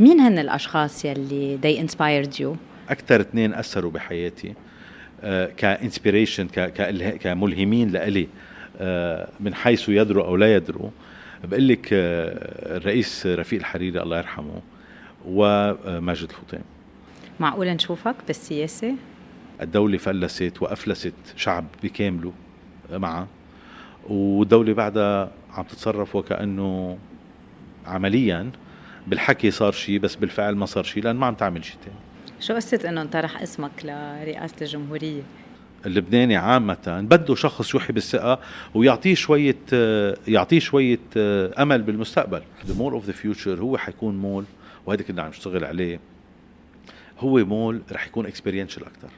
مين هن الأشخاص يلي they inspired you أكثر اثنين أثروا بحياتي آه، كانسبيريشن كملهمين لإلي آه، من حيث يدروا أو لا يدروا. بقول لك آه، الرئيس رفيق الحريري الله يرحمه وماجد الفطيم معقول نشوفك بالسياسة؟ الدولة فلست وأفلست شعب بكامله معها والدولة بعدها عم تتصرف وكأنه عمليا بالحكي صار شيء بس بالفعل ما صار شيء لأن ما عم تعمل شيء تاني شو قصة إنه انطرح اسمك لرئاسة الجمهورية؟ اللبناني عامة بده شخص يوحي بالثقة ويعطيه شوية يعطيه شوية أمل بالمستقبل. The mall of the future هو حيكون مول وهذا كنا عم نشتغل عليه هو مول رح يكون اكسبيرينشال أكثر.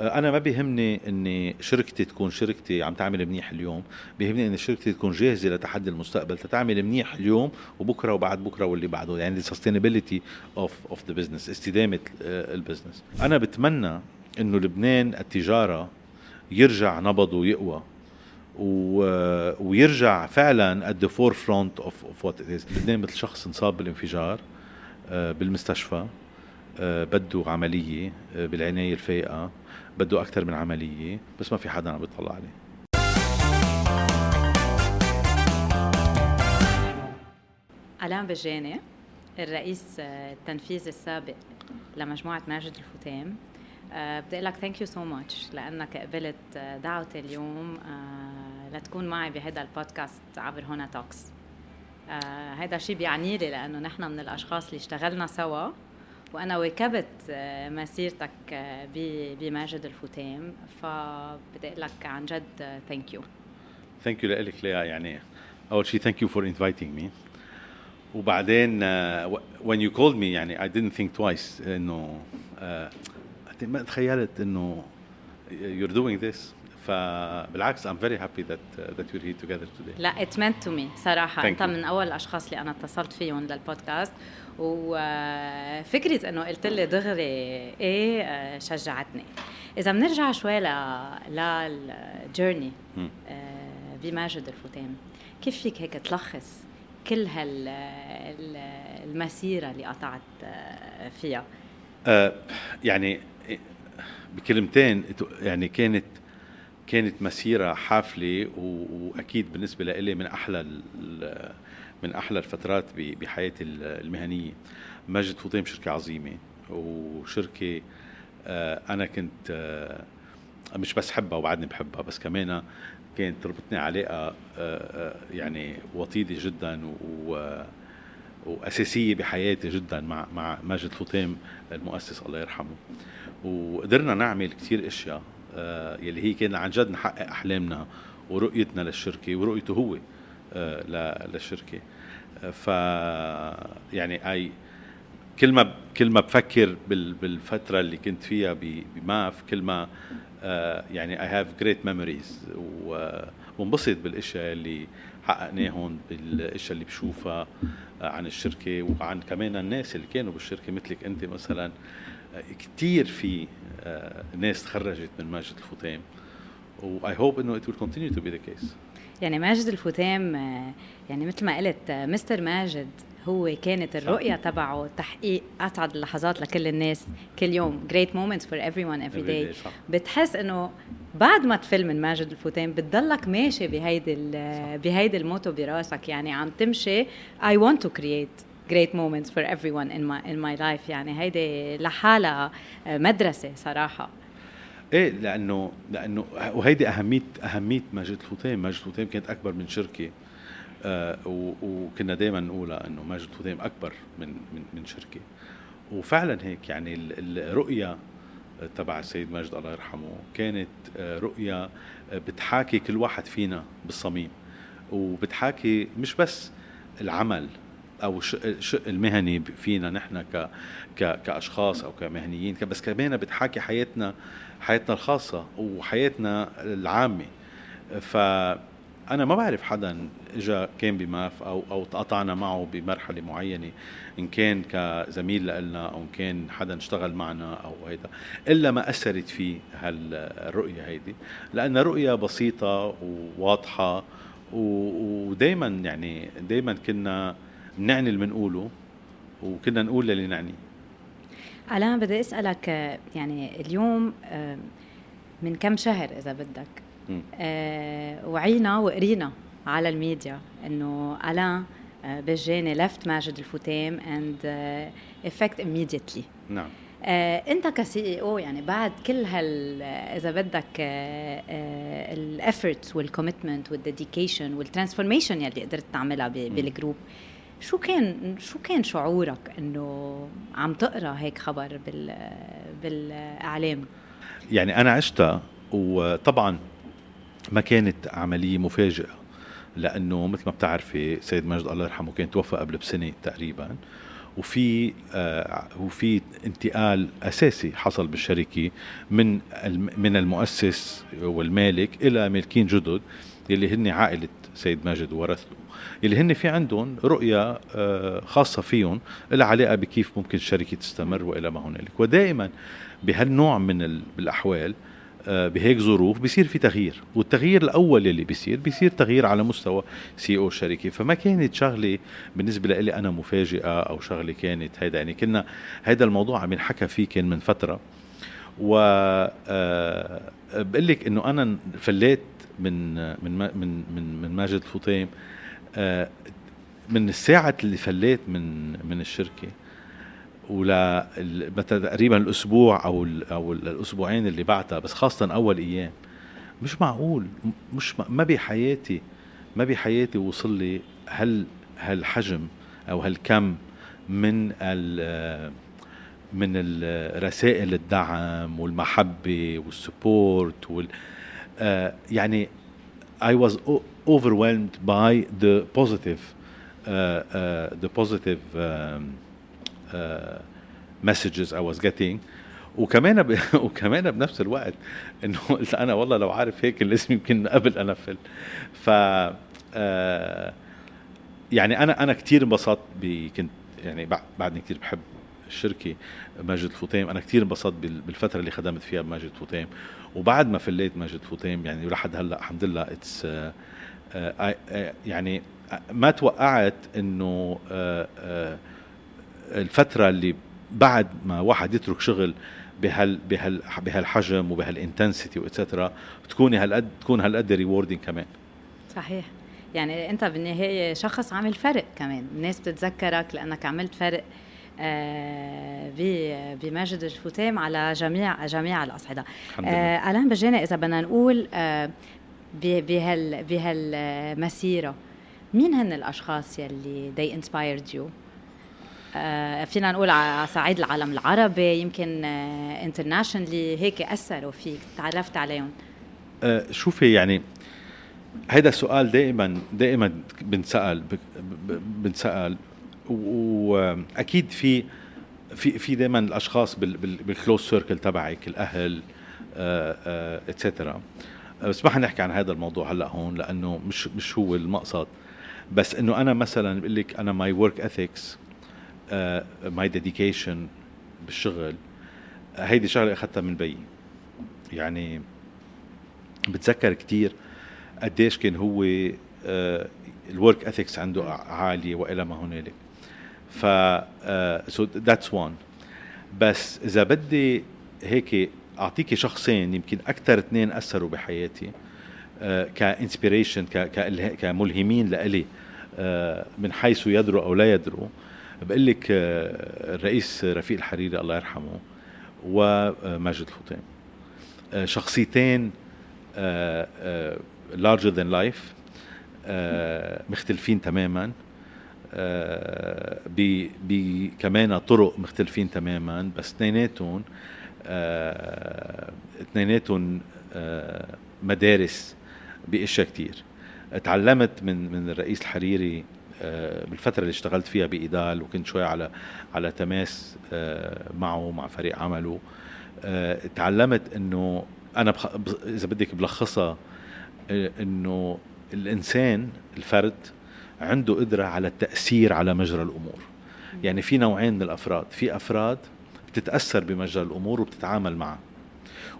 أنا ما بيهمني إني شركتي تكون شركتي عم تعمل منيح اليوم بيهمني ان شركتي تكون جاهزة لتحدي المستقبل تتعمل منيح اليوم وبكرة وبعد بكرة واللي بعده يعني ال sustainability of of the business استدامة ال business. أنا بتمنى إنه لبنان التجارة يرجع نبضه ويقوى و... ويرجع فعلا the forefront of, of what it is. لبنان مثل شخص انصاب بالانفجار آه، بالمستشفى آه، بده عملية آه، بالعناية الفائقة. بده أكثر من عملية بس ما في حدا عم بيطلع عليه ألان بجاني الرئيس التنفيذي السابق لمجموعة ماجد الفطيم بدي أقول لك thank you so much لأنك قبلت دعوتي اليوم لتكون معي بهذا البودكاست عبر هنا Talks. هذا شيء بيعني لي لأنه نحن من الأشخاص اللي اشتغلنا سوا. وأنا واكبت آه، مسيرتك آه، بماجد الفطيم فبدي أقول لك عن جد ثانك يو ثانك يو لك ليا يعني أول شيء thank you for inviting me وبعدين uh, when you called me يعني I didn't think twice إنه ما تخيلت إنه you're doing this. فبالعكس I'm very happy that uh, that we're here together today. لا it meant to me. صراحة Thank you. من أول الأشخاص اللي أنا اتصلت فيهم للبودكاست وفكرة إنه قلت لي دغري إيه آه، شجعتني. إذا بنرجع شوي ل للجيرني بماجد الفتام كيف فيك هيك تلخص كل هال المسيرة اللي قطعت فيها؟ يعني بكلمتين يعني كانت كانت مسيرة حافلة وأكيد بالنسبة لي من أحلى من أحلى الفترات بحياتي المهنية. ماجد فوطيم شركة عظيمة وشركة آه، أنا كنت آه، مش بس حبها وبعدني بحبها بس كمان كانت تربطني علاقه آه، يعني وطيدة جدا و وأساسية بحياتي جدا مع مع ماجد فوطيم المؤسس الله يرحمه. وقدرنا نعمل كثير أشياء يلي هي كان عن جد نحقق أحلامنا ورؤيتنا للشركة ورؤيته هو للشركة. ف يعني أي كل ما كل ما بفكر بالفترة اللي كنت فيها بماف كل ما آه، يعني I have great memories وانبسط بالأشياء اللي حققناهم بالأشياء اللي بشوفها آه، عن الشركة وعن كمان الناس اللي كانوا بالشركة مثلك أنت مثلا. آه، كثير في ناس تخرجت من ماجد الفطيم و I hope إنه it will continue to be the case يعني ماجد الفطيم يعني مثل ما قلت Mr. ماجد هو كانت الرؤية تبعه تحقيق أسعد اللحظات لكل الناس. كل يوم great moments for everyone every day, بتحس إنه بعد ما تفل من ماجد الفطيم بتضلك ماشي بهيدي بهيدي ال motto براسك. يعني عم تمشي I want to create. Great moments for everyone in my in my life. يعني هيدي لحالها مدرسة صراحة. إيه لأنه لأنه وهيدي أهمية أهمية ماجد الفطيم ماجد الفطيم كانت أكبر من شركه آه وكنا دائما نقولها إنه ماجد الفطيم أكبر من من من شركه وفعلا هيك يعني الرؤية تبع السيد ماجد الله يرحمه كانت آه، رؤية بتحاكي كل واحد فينا بالصميم. وبتحاكي مش بس العمل أو الشق المهني فينا نحن ك كأشخاص أو كمهنيين بس كمان بتحاكي حياتنا حياتنا الخاصة وحياتنا العامة. فانا ما بعرف حدا اجى كان بماف أو أو تقاطعنا معه بمرحلة معينة إن كان كزميل لنا أو إن كان حدا اشتغل معنا أو هيدا إلا ما أثرت فيه هالرؤية هيدي. لانها رؤية بسيطة وواضحة ودائما يعني دائما كنا بنعني اللي بنقوله وكنا نقول للي نعنيه ألان بدي أسألك يعني اليوم من كم شهر إذا بدك؟ آه وعينا وقرينا على الميديا إنه ألان بجاني left ماجد الفطيم in effect immediately. نعم. آه أنت ك CEO يعني بعد كل هال إذا بدك الافورتس والكوميتمنت والديديكيشن والترانسفورميشن يلي قدرت تعملها بال group شو كان شو كان شعورك إنه عم تقرأ هيك خبر بال بالإعلام؟ يعني أنا عشتها وطبعا ما كانت عملية مفاجئة لأنه مثل ما بتعرفي سيد ماجد الله يرحمه كان توفى قبل بسنة تقريبا وفي آه وفي انتقال أساسي حصل بالشركة من من المؤسس والمالك إلى مالكين جدد يلي هن عائلة سيد ماجد وورثته اللي هن في عندهم رؤية آه، خاصة فيهم لها علاقة بكيف ممكن الشركة تستمر وإلى ما هنالك. ودائما بهالنوع من الأحوال آه، بهيك ظروف بيصير في تغيير. والتغيير الأول اللي بيصير بيصير تغيير على مستوى سي أو الشركة. فما كانت شغلة بالنسبة لي أنا مفاجئة أو شغلة كانت هيدا. يعني كنا هيدا الموضوع عم ينحكى فيه كان من فترة. و آه، بقول لك إنه أنا فليت من من من من, من ماجد الفطيم من الساعة اللي فليت من من الشركة ولا تقريبا الأسبوع أو أو الأسبوعين اللي بعدها بس خاصة أول أيام. مش معقول مش ما بحياتي ما بحياتي وصل لي هال هالحجم أو هالكم من ال من رسائل الدعم والمحبة والسبورت وال آه، يعني I was overwhelmed by the positive, uh, uh, the positive um, uh, messages I was getting. وكمان ب... وكمان بنفس الوقت إنه قلت أنا والله لو عارف هيك لازم يمكن قبل انفل ف آه يعني أنا أنا كثير انبسطت كنت يعني بعدني كثير بحب الشركة ماجد الفطيم أنا كثير انبسطت بالفترة اللي خدمت فيها بماجد الفطيم وبعد ما فليت ماجد الفطيم يعني لحد هلأ الحمد لله it's uh, يعني ما توقعت إنه الفترة اللي بعد ما واحد يترك شغل بهال بهال بهالحجم وبهال intensity و et cetera تكوني هالقد تكون هالقد rewarding كمان. صحيح. يعني أنت بالنهاية شخص عامل فرق كمان. الناس بتتذكرك لأنك عملت فرق آه، بماجد الفطيم على جميع جميع الأصعدة. آه آلان بجاني إذا بدنا نقول آه بهال بهالمسيرة. مين هن الأشخاص يلي they inspired you آه فينا نقول على صعيد العالم العربي يمكن internationally آه هيك أثروا فيك تعرفت عليهم. آه شوفي يعني هذا السؤال دائما دائما بنسأل بنسأل. وأكيد في في في دائما الأشخاص بال close circle تبعك الأهل et cetera بس ما حنحكي عن هذا الموضوع هلا هون لأنه مش مش هو المقصد. بس إنه أنا مثلا بقول لك أنا my work ethics my dedication بالشغل هيدي شغلة أخذتها من بيي يعني بتذكر كثير قديش كان هو ال work ethics عنده عالية وإلى ما هنالك. ف so that's one بس إذا بدي هيك اعطيكي شخصين يمكن أكثر اثنين أثروا بحياتي uh, كإنسبيريشن كملهمين لإلي uh, من حيث يدروا أو لا يدروا. بقول لك uh, الرئيس رفيق الحريري الله يرحمه وماجد الفطيم شخصيتين larger than life مختلفين تماما بكمان طرق مختلفين تماما بس اثنيناتهم آه، اثنيناتهم آه، مدارس باشياء كثير تعلمت من من الرئيس الحريري آه، بالفترة اللي اشتغلت فيها بإيدال وكنت شوي على على تماس معه مع فريق عمله. تعلمت إنه أنا بخ... إذا بدك بلخصها إنه الإنسان الفرد عنده قدرة على التأثير على مجرى الأمور. يعني في نوعين من الأفراد. في أفراد بتتأثر بمجرى الأمور وبتتعامل معها.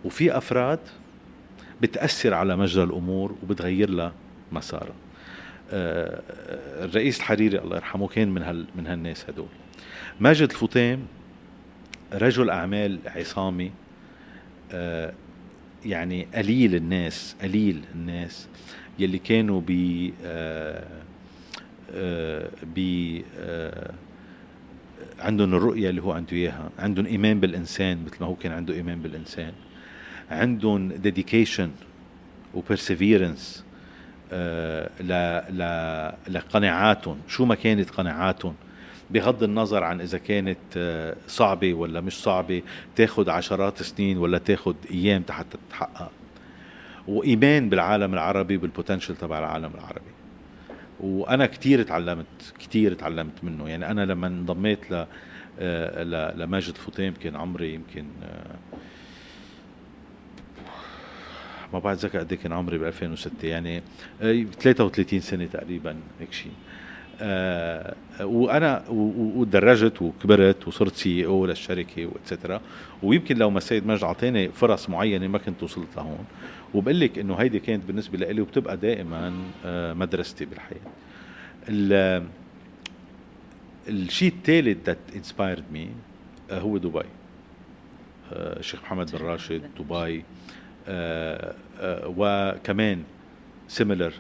وفي أفراد بتأثر على مجرى الأمور وبتغير لها مسارها. آه، الرئيس الحريري الله يرحمه كان من هال من هالناس هدول. ماجد الفوتيم رجل أعمال عصامي آه، يعني قليل الناس قليل الناس يلي كانوا ب ب عندهم الرؤية اللي هو عنده إياها. عندهم إيمان بالإنسان مثل ما هو كان عنده إيمان بالإنسان. عندهم dedication و perseverance لقناعاتهم. شو ما كانت قناعاتهم. بغض النظر عن إذا كانت آه، صعبة ولا مش صعبة تاخذ عشرات سنين ولا تاخذ أيام حتى تتحقق وإيمان بالعالم العربي بالبوتنشل تبع العالم العربي. وأنا كثير تعلمت كثير تعلمت منه. يعني أنا لما انضميت ل آه، لماجد الفطيم كان عمري يمكن آه، ما بعد ذكر قد إيه كان عمري ب 2006 يعني 33 سنة تقريبا هيك شيء. آه وأنا وتدرجت وكبرت وصرت CEO للشركة و et cetera ويمكن لو ما السيد ماجد أعطاني فرص معينة ما كنت وصلت لهون. وبقول لك إنه هيدي كانت بالنسبة لي وبتبقى دائما آه مدرستي بالحياة. الشيء الثالث that inspired me هو دبي. آه، محمد بن راشد دبي. آه، آه، وكمان similar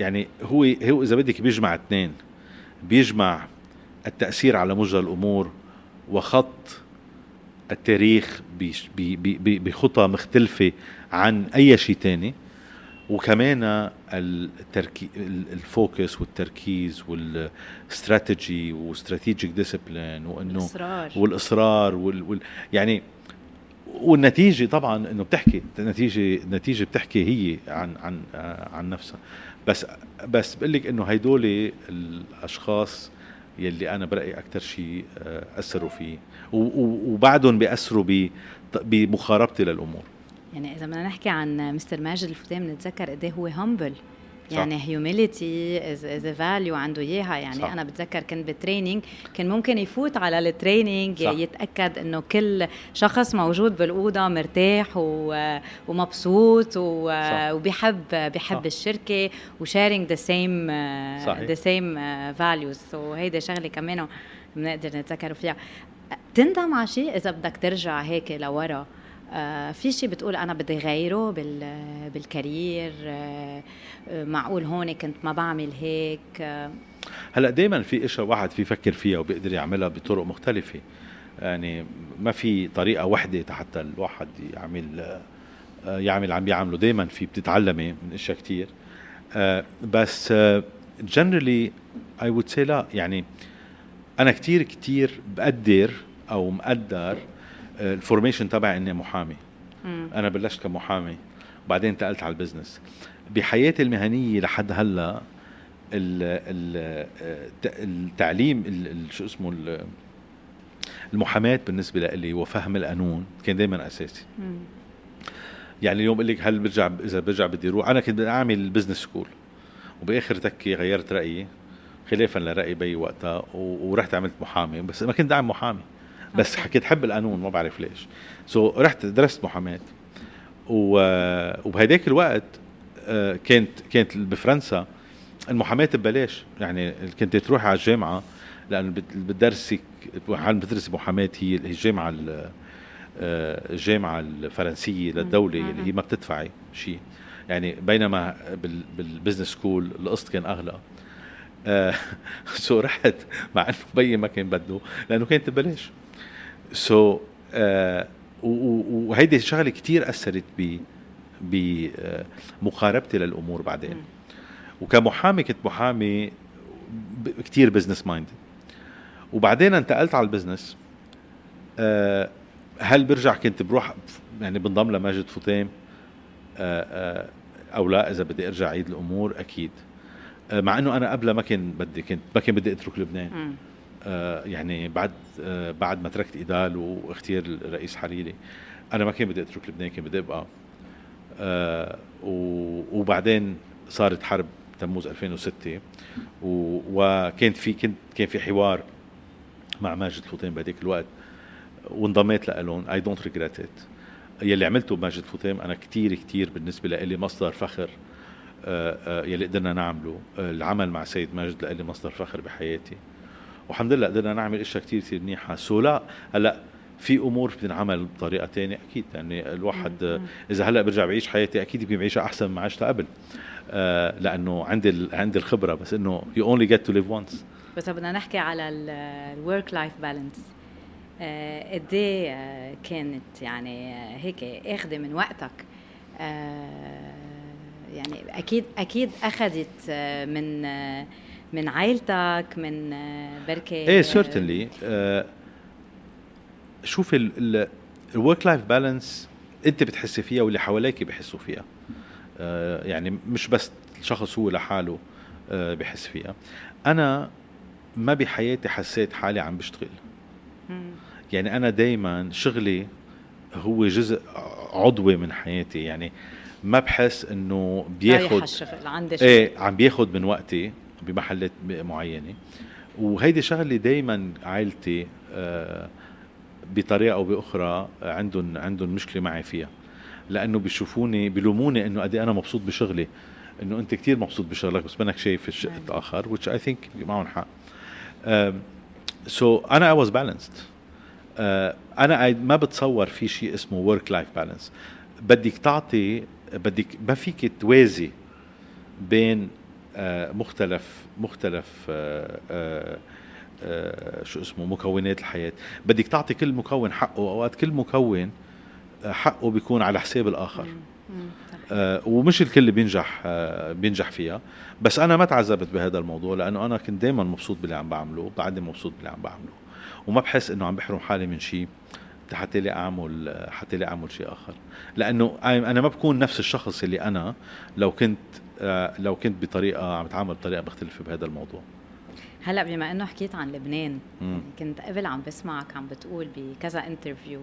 يعني هو هو إذا بدك بيجمع اثنين بيجمع التأثير على مجرى الأمور وخط التاريخ بخطى مختلفة عن أي شيء تاني وكمان التركي ال focus والتركيز وال strategy و strategic discipline وإنه الإصرار. والإصرار وال, وال يعني والنتيجة طبعا إنه بتحكي النتيجة النتيجة بتحكي هي عن عن عن نفسها بس بس بقول لك إنه هدول الأشخاص يلي أنا برأيي أكثر شيء آه، أثروا فيه. وبعدهم بيأثروا بمقاربتي للأمور. يعني إذا بدنا نحكي عن مستر ماجد الفطيم بنتذكر قد إيه هو humble يعني humility as value عنده إياها. يعني صح. أنا بتذكر كنت بال training كان ممكن يفوت على ال training يتأكد إنه كل شخص موجود بالأوضة مرتاح ومبسوط وبيحب بيحب الشركة و sharing the same the same values so هيدي شغلة كمان بنقدر نتذكر فيها. تندم على شيء إذا بدك ترجع هيك لورا. في شيء بتقول أنا بدي غيره بال career آه معقول هون كنت ما بعمل هيك آه. هلا دائما في اشياء واحد في يفكر فيها وبيقدر يعملها بطرق مختلفة. يعني ما في طريقة وحدة حتى الواحد يعمل آه، يعمل عم بيعمله. دائما في بتتعلمي من إشياء كثير آه، بس generally I would say لا. يعني أنا كثير كثير بقدر أو مقدر ال formation تبعي إني محامي. مم. أنا بلشت كمحامي وبعدين انتقلت على البزنس بحياتي المهنية لحد هلأ التعليم شو اسمه المحاماة بالنسبة لي وفهم القانون كان دائما أساسي. مم. يعني اليوم بقول لك هل برجع إذا برجع بدي أروح أنا كنت بدي أعمل business school وبآخر تكة غيرت رأيي خلافا لرأي بي وقتها ورحت عملت محامي. بس ما كنت أعمل محامي. بس حكيت حب القانون ما بعرف ليش. so, رحت درست محاماة وبهداك الوقت آه، كانت كانت بفرنسا المحاماة ببلاش يعني كنت تروحي على الجامعة لأنه بتدرسك بتدرسي محاماة؟ هي الجامعة آه، الجامعة الفرنسية للدولة اللي هي ما بتدفعي شيء. يعني بينما بال business school القسط كان أغلى. so رحت مع إنه بيي ما كان بده لأنه كانت ببلاش so, uh, وهيدي الشغله كثير أثرت ب بمقاربتي للأمور بعدين. وكمحامي كنت محامي كثير business mind وبعدين انتقلت على ال business أه هل برجع كنت بروح يعني بنضم لماجد فطيم أه أه أو لا إذا بدي أرجع عيد الأمور أكيد. مع إنه أنا قبل ما كان بدي كنت ما كان بدي أترك لبنان. آه، يعني بعد آه، بعد ما تركت ايدال واختيار الرئيس حريري أنا ما كان بدي أترك لبنان كان بدي أبقى. آه، وبعدين صارت حرب تموز 2006 وكان في كنت كان في حوار مع ماجد فطيم بهذيك الوقت. وانضميت لهم I don't regret it يلي عملته بماجد فطيم أنا كثير كثير بالنسبة لي مصدر فخر يلي قدرنا نعمله. العمل مع سيد ماجد لإلي مصدر فخر بحياتي. والحمد لله قدرنا نعمل إشياء كثير كثير منيحة. so لا هلأ في أمور بتنعمل بطريقة ثانية أكيد. يعني الواحد إذا هلأ برجع بعيش حياتي أكيد يمكن بعيشها أحسن ما عشتها قبل. آه لأنه عندي عندي الخبرة بس إنه you only get to live once بس بدنا نحكي على ال work-life balance قد إيه آه، كانت يعني آه، هيك آخذة من وقتك؟ آه، يعني أكيد أكيد أخذت من من عائلتك من بركي إيه certainly شوفي ال work-life balance أنت بتحسي فيها واللي حواليك بيحسوا فيها. آه، يعني مش بس الشخص هو لحاله آه، بحس فيها. أنا ما بحياتي حسيت حالي عم بشتغل. يعني أنا دايما شغلي هو جزء عضوي من حياتي. يعني ما بحس إنه بياخد الشغل عندي شغل. إيه عم بياخد من وقتي. بمحلات معينة. وهيدي شغلة دايما عائلتي آه بطريقة أو بأخرى عندهم عندهم مشكلة معي فيها. لأنه بيشوفوني بيلوموني إنه قد إيه أنا مبسوط بشغلي. إنه أنت كتير مبسوط بشغلك بس منك شايف نعم. الآخر which I think معهم حق. سو so أنا I was balanced. uh, أنا ما بتصور في شيء اسمه work life balance. بدك تعطي بدك ما فيك توازي بين مختلف مختلف uh, uh, آه، شو اسمه مكونات الحياة. بدك تعطي كل مكون حقه أوقات كل مكون آه، حقه بيكون على حساب الآخر. آه ومش الكل بينجح آه بينجح فيها. بس أنا ما تعذبت بهذا الموضوع لأنه أنا كنت دائما مبسوط باللي عم بعمله بعدني مبسوط باللي عم بعمله. وما بحس إنه عم بحرم حالي من شيء حتى لي أعمل حتى لي أعمل شيء آخر. لأنه أنا ما بكون نفس الشخص اللي أنا لو كنت آه لو كنت بطريقة عم بتعامل بطريقة مختلفة بهذا الموضوع. هلا بما إنه حكيت عن لبنان يعني كنت قبل عم بسمعك عم بتقول بكذا interview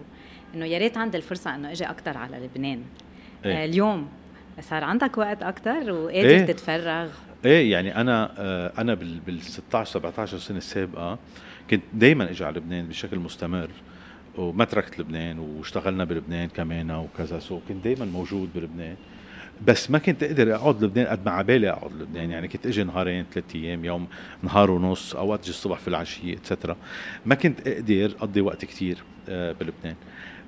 إنه يا ريت عندي الفرصة إنه إجي أكثر على لبنان. إيه؟ آه اليوم صار عندك وقت أكثر وقادر إيه؟ تتفرغ؟ إيه يعني أنا آه أنا بال 16 17 سنة السابقة كنت دائما إجي على لبنان بشكل مستمر وما تركت لبنان واشتغلنا بلبنان كمان وكذا سو كنت دائما موجود بلبنان. بس ما كنت أقدر أقعد لبنان قد ما عبالي أقعد لبنان. يعني كنت أجي نهارين ثلاث أيام يوم نهار ونص أوقات أجي الصبح في العشية اتسترا ما كنت أقدر أقضي وقت كتير آه، بلبنان.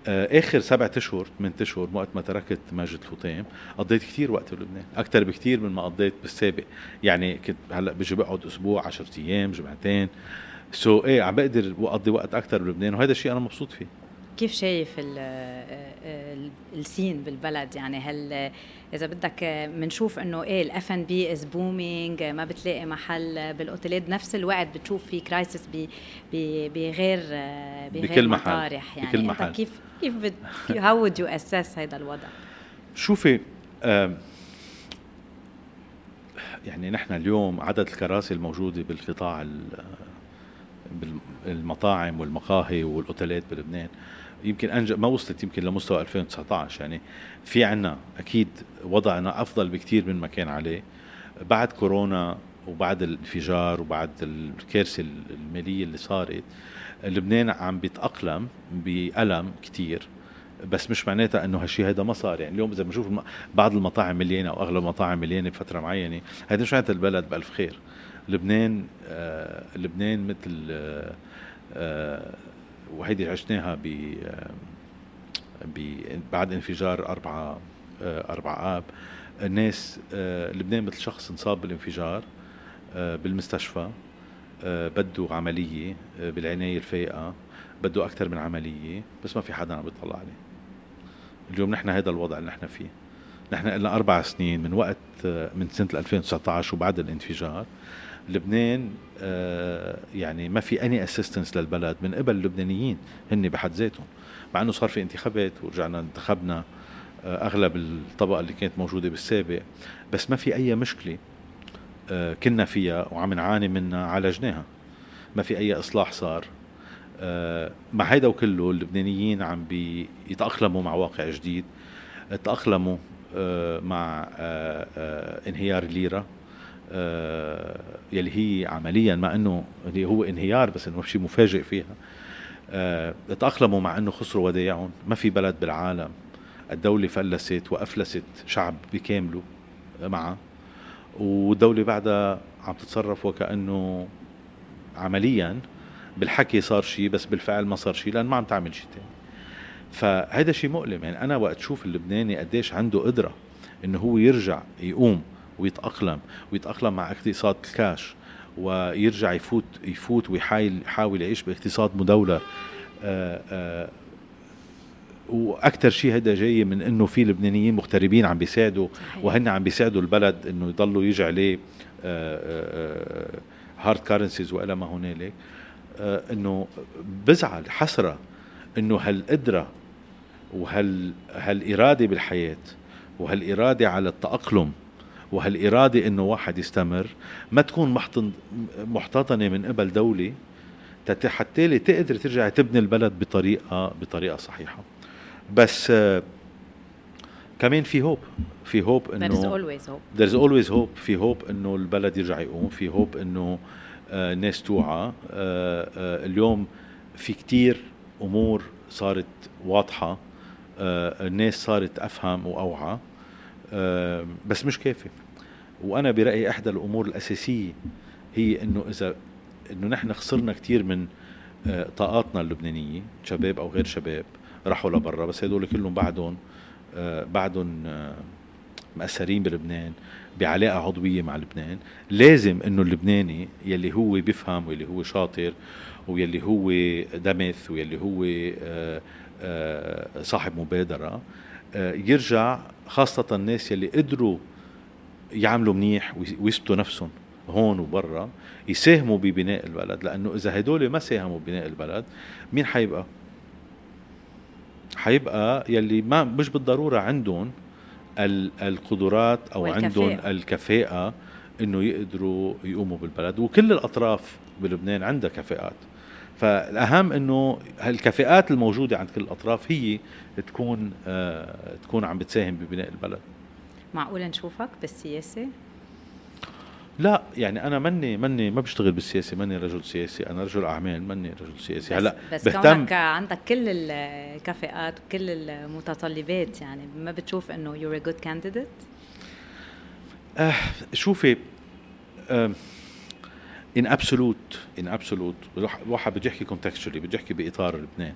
آه، آخر سبعة أشهر ثمان أشهر وقت ما تركت ماجد الفطيم قضيت كثير وقت بلبنان. أكثر بكثير من ما قضيت بالسابق. يعني كنت هلأ بجي بقعد أسبوع 10 أيام جمعتين. so, إيه عم بقدر أقضي وقت أكثر بلبنان وهذا الشيء أنا مبسوط فيه. كيف شايف ال scene بالبلد؟ يعني هل إذا بدك بنشوف إنه إيه ال F&B is booming ما بتلاقي محل بالأوتيلات بنفس الوقت بتشوف في crisis بغير بغير بكل مطارح يعني. بكل محل. كيف كيف how would you assess هذا الوضع؟ شوفي يعني نحن اليوم عدد الكراسي الموجودة بالقطاع بالمطاعم والمقاهي والأوتيلات بلبنان يمكن أنج... ما وصلت يمكن لمستوى 2019 يعني في عنا أكيد وضعنا أفضل بكثير من ما كان عليه. بعد كورونا وبعد الانفجار وبعد الكارثة المالية اللي صارت لبنان عم بيتأقلم بألم كثير بس مش معناتها إنه هالشيء هذا ما صار. يعني اليوم إذا بنشوف بعض المطاعم مليانة أو أغلب المطاعم مليانة بفترة معينة هذا مش معناتها البلد بألف خير. لبنان آه لبنان مثل آه آه وهيدي عشناها ب بعد انفجار أربعة أربعة آب. الناس لبنان مثل شخص انصاب بالانفجار بالمستشفى بده عملية بالعناية الفائقة بده أكثر من عملية بس ما في حدا عم بيطلع عليه. اليوم نحن هذا الوضع اللي نحن فيه. نحن لنا أربع سنين من وقت من سنة 2019 وبعد الانفجار. لبنان آه، يعني ما في اني اسيستنس للبلد من قبل اللبنانيين هن بحد ذاتهم. مع إنه صار في انتخابات ورجعنا انتخبنا آه، أغلب الطبقة اللي كانت موجودة بالسابق. بس ما في أي مشكلة آه، كنا فيها وعم نعاني منها عالجناها. ما في أي إصلاح صار. مع هيدا وكله اللبنانيين عم بيتأقلموا مع واقع جديد. تأقلموا مع انهيار الليرة. يلي هي عمليا مع إنه هو انهيار بس إنه شيء مفاجئ فيها. آه، تأقلموا مع إنه خسروا ودايعهم ما في بلد بالعالم الدولة فلست وأفلست شعب بكامله معها والدولة بعدها عم تتصرف وكأنه عمليا بالحكي صار شيء بس بالفعل ما صار شيء لأن ما عم تعمل شيء ثاني فهذا شيء مؤلم. يعني أنا وقت أشوف اللبناني قديش عنده قدرة إنه هو يرجع يقوم ويتأقلم ويتأقلم مع اقتصاد الكاش ويرجع يفوت يفوت ويحاول يحاول يعيش باقتصاد مدولر آه، آه، وأكثر شيء هذا جاي من إنه في لبنانيين مغتربين عم بيساعدوا وهن عم بيساعدوا البلد إنه يضلوا يجي عليه hard currencies وإلى ما هنالك. إنه بزعل حسرة إنه هالقدرة وهال هالإرادة بالحياة وهالإرادة على التأقلم وهالإرادة إنه واحد يستمر ما تكون محتضنه من قبل دولة حتى تقدر ترجع تبني البلد بطريقه بطريقة صحيحة. بس كمان في هوب في هوب إنه there's always hope. there's always hope. في هوب إنه البلد يرجع يقوم. في هوب إنه آه، الناس توعى. آه، آه، اليوم في كتير أمور صارت واضحة. الناس صارت أفهم وأوعى. بس مش كافي. وأنا برأيي أحدى الأمور الأساسية هي إنه إذا إنه نحن خسرنا كثير من طاقاتنا اللبنانية شباب أو غير شباب راحوا لبرا بس هدول كلهم بعدهم بعدهم مأثرين بلبنان بعلاقة عضوية مع لبنان. لازم إنه اللبناني يلي هو بيفهم واللي هو شاطر ويلي هو دمث ويلي هو صاحب مبادرة يرجع خاصة الناس يلي قدروا يعملوا منيح ويثبتوا نفسهم هون وبرا يساهموا ببناء البلد لأنه إذا هدول ما ساهموا ببناء البلد مين حيبقى؟ حيبقى يلي ما مش بالضرورة عندهم القدرات أو والكفاءة. عندهم الكفاءة إنه يقدروا يقوموا بالبلد وكل الأطراف بلبنان عندها كفاءات فالأهم إنه هالكفاءات الموجودة عند كل الأطراف هي تكون آه تكون عم بتساهم ببناء البلد. معقول نشوفك بالسياسة؟ لا يعني أنا مني مني ما بشتغل بالسياسة ماني رجل سياسي أنا رجل أعمال ماني رجل سياسي. هلأ بس بهتم كونك عندك كل الكفاءات وكل المتطلبات يعني ما بتشوف إنه you're a good candidate آه شوفي آه en absolu, en absolu الواحد بده يحكي contextually بده يحكي بإطار لبنان.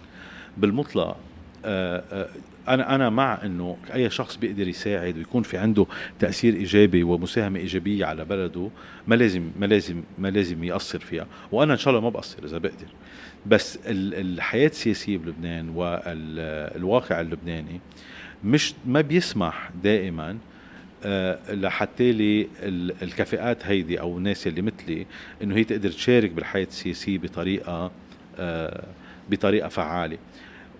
بالمطلق آه آه أنا أنا مع إنه أي شخص بيقدر يساعد ويكون في عنده تأثير إيجابي ومساهمة إيجابية على بلده ما لازم ما لازم ما لازم يقصر فيها. وأنا إن شاء الله ما بقصر إذا بقدر. بس الحياة السياسية بلبنان والواقع اللبناني مش ما بيسمح دائما لحتى لي الكفاءات هيدي أو الناس اللي مثلي إنه هي تقدر تشارك بالحياة السياسية بطريقة آه، بطريقة فعالة.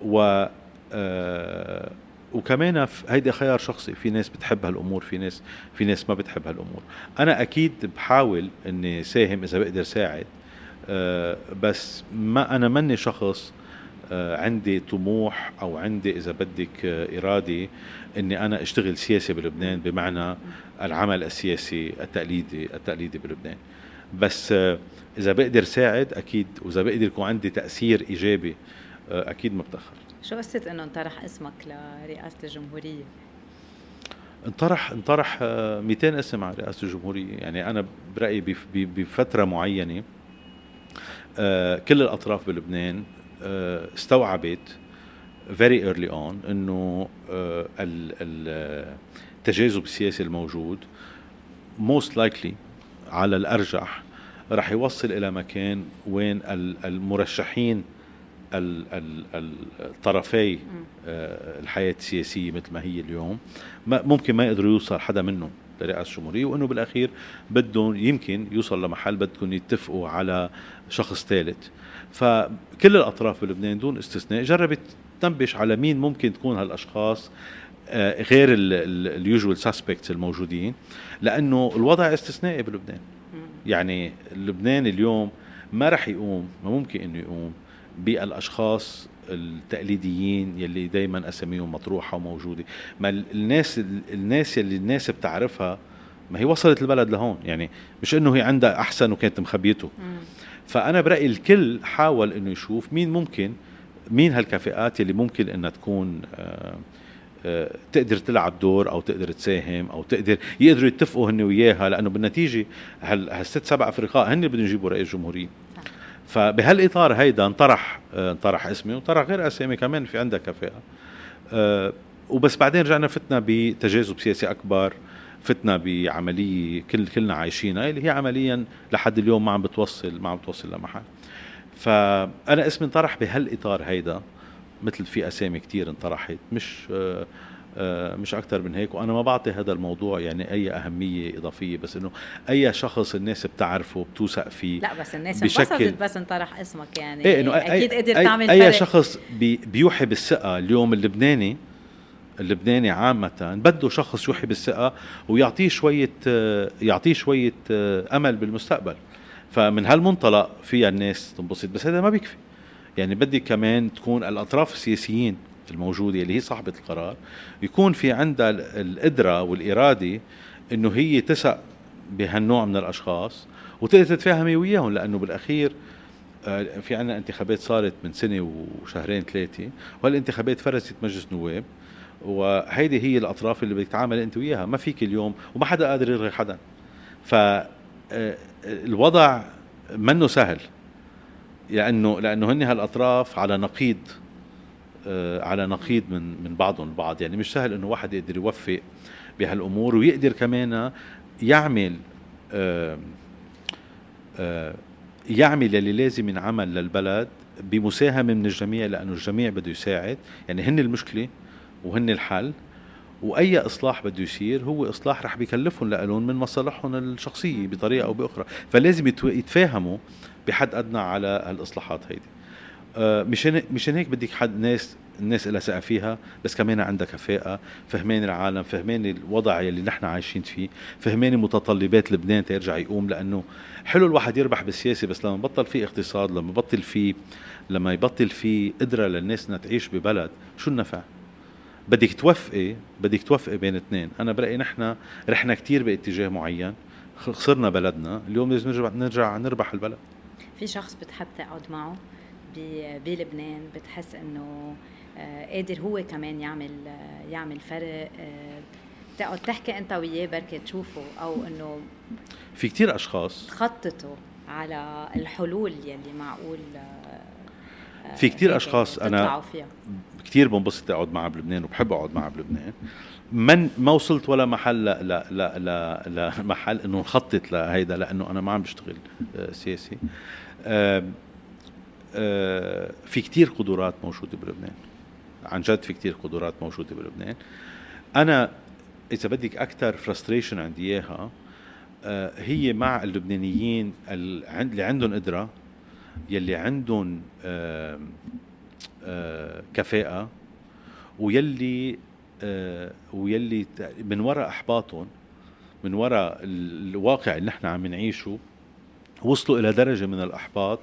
و آه وكمان هيدي خيار شخصي. في ناس بتحب هالأمور في ناس في ناس ما بتحب هالأمور. أنا أكيد بحاول إني ساهم إذا بقدر ساعد آه بس ما أنا مني شخص آه عندي طموح أو عندي إذا بدك آه ارادي إني أنا أشتغل سياسي بلبنان بمعنى العمل السياسي التقليدي التقليدي بلبنان. بس آه إذا بقدر ساعد أكيد وإذا بقدر يكون عندي تأثير إيجابي آه أكيد ما بتاخر شو قصة إنه انطرح اسمك لرئاسة الجمهورية؟ انطرح انطرح 200 آه، اسم على رئاسة الجمهورية، يعني أنا برأيي بفترة معينة آه، كل الأطراف بلبنان استوعبت very early on إنه التجاذب السياسي الموجود most likely على الأرجح رح يوصل إلى مكان وين المرشحين الطرفي آه، الحياة السياسية مثل ما هي اليوم ممكن ما يقدروا يوصل حدا منهم لرئاسة الجمهورية وإنه بالأخير بدهم يمكن يوصل لمحل بدكم يتفقوا على شخص ثالث. فكل الأطراف بلبنان دون استثناء جربت تنبش على مين ممكن تكون هالأشخاص آه، غير اليوجوال ساسبكتس الموجودين لأنه الوضع استثنائي بلبنان. يعني لبنان اليوم ما رح يقوم ما ممكن إنه يقوم بالاشخاص التقليديين يلي دائما أساميهم مطروحة وموجودة. ما الناس الناس يلي الناس بتعرفها ما هي وصلت البلد لهون. يعني مش إنه هي عندها أحسن وكانت مخبيته. فأنا برأيي الكل حاول إنه يشوف مين ممكن مين هالكفاءات اللي ممكن إنها تكون آه، آه، تقدر تلعب دور أو تقدر تساهم أو تقدر يقدروا يتفقوا هن وياها؟ لأنه بالنتيجة هالست سبع افرقاء هن بدهم يجيبوا رئيس جمهورية. فبهالإطار هيدا انطرح آه، انطرح اسمي وانطرح غير أسامي كمان في عندها كفاءه أه وبس بعدين رجعنا فتنا بتجاذب سياسي أكبر فتنا بعملية كل كلنا عايشينها اللي هي عمليا لحد اليوم ما عم بتوصل ما عم بتوصل لمحل. فأنا اسمي انطرح بهالإطار هيدا مثل في أسامي كتير انطرحت مش آه آه مش أكثر من هيك وأنا ما بعطي هذا الموضوع يعني أي أهمية إضافية بس إنه أي شخص الناس بتعرفه بتوثق فيه لا بس الناس بشكل بس انطرح اسمك يعني. إيه إنه أكيد قدر تعمل أي, أي شخص بي بيوحي بالثقة اليوم اللبناني اللبناني عامة بده شخص يوحي بالثقة ويعطيه شوية آه، يعطيه شوية آه، أمل بالمستقبل. فمن هالمنطلق فيها الناس تنبسط بس هذا ما بيكفي. يعني بدي كمان تكون الأطراف السياسيين الموجودة اللي هي صاحبة القرار يكون في عندها القدرة والإرادة إنه هي تثق بهالنوع من الأشخاص وتقدر تتفاهمي وياهم لأنه بالأخير آه، في عنا انتخابات صارت من سنة وشهرين ثلاثة وهالانتخابات فرست مجلس نواب وهيدي هي الأطراف اللي بدك تتعامل أنت وياها. ما فيك اليوم وما حدا قادر يلغي حدا. ف آه، الوضع منه سهل. لأنه لأنه هن هالأطراف على نقيض آه، على نقيض من من بعضهم البعض. يعني مش سهل إنه واحد يقدر يوفق بهالأمور ويقدر كمان يعمل آه، يعمل اللي لازم ينعمل للبلد بمساهمة من الجميع لأنه الجميع بده يساعد. يعني هن المشكلة وهن الحل. وأي إصلاح بده يصير هو إصلاح رح بيكلفهم لهم من مصالحهم الشخصية بطريقة أو بأخرى. فلازم يتفاهموا بحد أدنى على هالإصلاحات هيدي. آه، مشان مشان هيك بدك حد ناس الناس لها ثقة فيها بس كمان عندها كفاءة. فهمان العالم فهمان الوضع يلي نحن عايشين فيه. فهمان متطلبات لبنان تيرجع يقوم لأنه حلو الواحد يربح بالسياسة بس لما بطل في اقتصاد لما بطل في لما يبطل في قدرة للناس إنها تعيش ببلد شو النفع؟ بدك توفقي بدك توفقي بين اثنين. أنا برأيي نحن رحنا كثير باتجاه معين. خسرنا بلدنا. اليوم لازم نرجع نرجع نربح البلد. في شخص بتحب تقعد معه بلبنان بتحس إنه آه، قادر هو كمان يعمل آه، يعمل فرق آه، تقعد تحكي أنت وياه بركي تشوفه أو إنه في كثير أشخاص. تخططوا على الحلول يلي معقول في كثير أشخاص أنا فيها. كثير بنبسط أقعد معها بلبنان وبحب أقعد معها بلبنان. من ما وصلت ولا محل لا لا لا لا, لا محل إنه نخطط لهيدا لأنه أنا ما عم بشتغل آه، سياسي. آه، آه، في كثير قدرات موجودة بلبنان. عن جد في كثير قدرات موجودة بلبنان. أنا إذا بدك أكثر فرستريشن عندي إياها هي مع اللبنانيين اللي عندهم قدره يلي عندهم آه، كفاءة ويلي آه، ويلي من وراء أحباطهم من وراء الواقع اللي نحن عم نعيشه وصلوا إلى درجة من الأحباط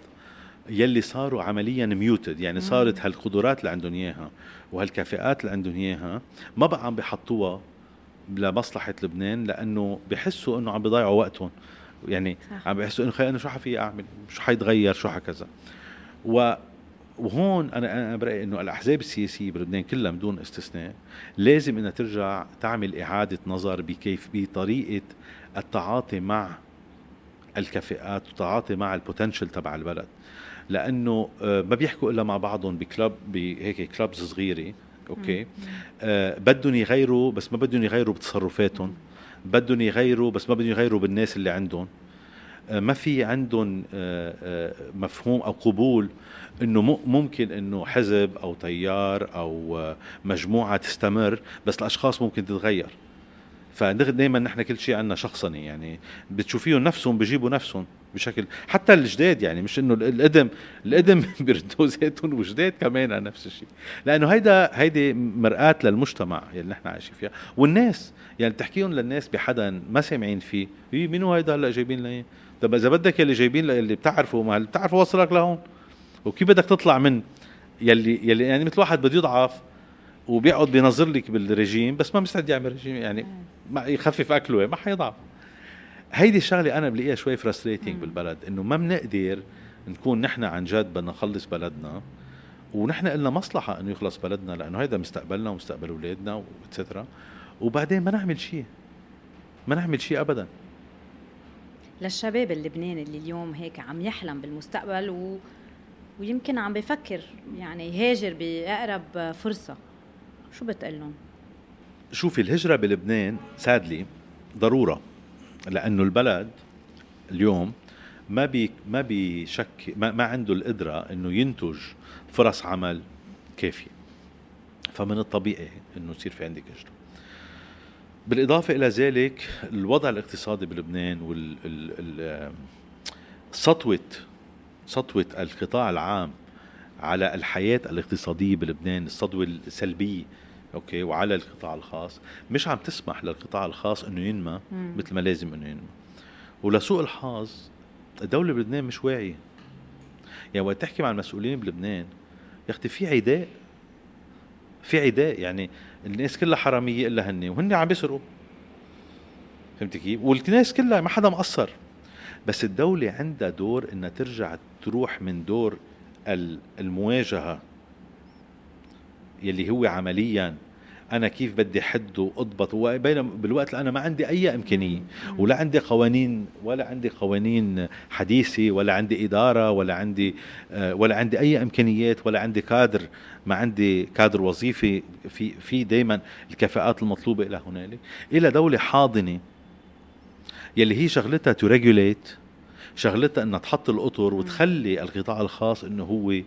يلي صاروا عمليا ميوتد يعني صارت هالقدرات اللي عندهم إياها وهالكفاءات اللي عندهم إياها ما بقى عم بيحطوها لمصلحة لبنان لأنه بحسوا إنه عم بيضيعوا وقتهم. يعني صح. عم بيحسوا إنه إنه شو حفي أعمل؟ شو حيتغير؟ شو حكذا؟ و وهون أنا أنا برأيي إنه الأحزاب السياسية بلبنان كلها بدون استثناء لازم إنها ترجع تعمل إعادة نظر بكيف بطريقة التعاطي مع الكفاءات والتعاطي مع ال potential تبع البلد. لأنه آه، ما بيحكوا إلا مع بعضهم ب club بهيك clubs صغيرة أوكي؟ آه بدهم يغيروا بس ما بدهم يغيروا بتصرفاتهم. بدهم يغيروا بس ما بدهم يغيروا بالناس اللي عندهم. ما في عندهم آه آه مفهوم أو قبول إنه ممكن إنه حزب أو تيار أو مجموعة تستمر بس الأشخاص ممكن تتغير. فدائما نحن كل شيء عندنا شخصني يعني بتشوفيهم نفسهم بجيبوا نفسهم بشكل حتى الجداد يعني مش إنه القدم القدم بيردوا ذاتهم وجداد كمان نفس الشيء. لأنه هيدا هيدي مرآة للمجتمع اللي نحن عايشين فيها. والناس يعني تحكيهم للناس بحدا ما سامعين فيه مين هو هيدا هلأ جايبين لي طب إذا بدك اللي جايبين اللي بتعرفه ما بتعرفه وصلك لهون؟ وكيف بدك تطلع من يلي يلي يعني مثل واحد بده يضعف وبيقعد بينظر لك بالرجيم بس ما مستعد يعمل رجيم يعني ما يخفف أكله ما حيضعف. هيدي الشغلة أنا بلاقيها شوي فرستريتنج بالبلد إنه ما بنقدر نكون نحن عن جد بدنا نخلص بلدنا ونحن لنا مصلحة إنه يخلص بلدنا لأنه هذا مستقبلنا ومستقبل أولادنا وإتسترا. وبعدين ما نعمل شيء. ما نعمل شيء ابدا. للشباب اللبناني اللي اليوم هيك عم يحلم بالمستقبل و... ويمكن عم بفكر يعني يهاجر بأقرب فرصة. شو بتقول لهم؟ شوفي الهجرة بلبنان سادلي ضرورة لأنه البلد اليوم ما بي ما بيشك ما, ما عنده القدرة إنه ينتج فرص عمل كافية. فمن الطبيعي إنه يصير في عندك هجرة. بالإضافة إلى ذلك الوضع الاقتصادي بلبنان وال سطوة سطوة القطاع العام على الحياة الاقتصادية بلبنان الصدوة السلبية أوكي وعلى القطاع الخاص مش عم تسمح للقطاع الخاص إنه ينمى مثل ما لازم إنه ينمى. ولسوء الحظ الدولة بلبنان مش واعية. يعني وقت تحكي مع المسؤولين بلبنان يا أختي في عداء في عداء يعني الناس كلها حرامية إلا هن وهن عم بيسرقوا. فهمت كيف؟ والناس كلها ما حدا مقصر. بس الدولة عندها دور إنها ترجع تروح من دور المواجهة يلي هو عمليا. أنا كيف بدي حد وأضبط؟ بالوقت اللي أنا ما عندي أي إمكانية ولا عندي قوانين ولا عندي قوانين حديثة ولا عندي إدارة ولا عندي آه، ولا عندي أي إمكانيات ولا عندي كادر ما عندي كادر وظيفي في في دائما الكفاءات المطلوبة إلى هنالك. إلى دولة حاضنة يلي هي شغلتها تو شغلتها إنها تحط الأطر وتخلي القطاع الخاص إنه هو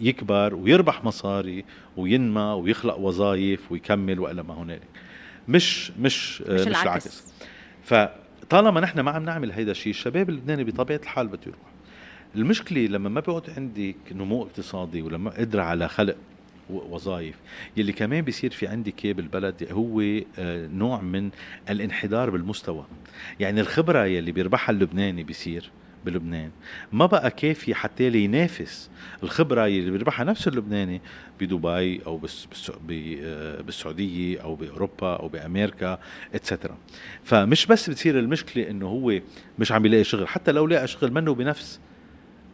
يكبر ويربح مصاري وينمى ويخلق وظائف ويكمل وإلى ما هنالك. مش مش مش, مش العكس, العكس. فطالما نحن ما عم نعمل هيدا الشيء الشباب اللبناني بطبيعة الحال بده يروح. المشكلة لما ما بيقعد عندك نمو اقتصادي ولما قدرة على خلق وظائف يلي كمان بيصير في عندك بالبلد هو آه، نوع من الانحدار بالمستوى. يعني الخبرة يلي بيربحها اللبناني بيصير بلبنان. ما بقى كافي حتى ينافس الخبرة اللي بيربحها نفس اللبناني بدبي أو آه، بالسعودية أو بأوروبا أو بأمريكا اتسترا فمش بس بتصير المشكلة إنه هو مش عم يلاقي شغل حتى لو لاقى شغل منه بنفس.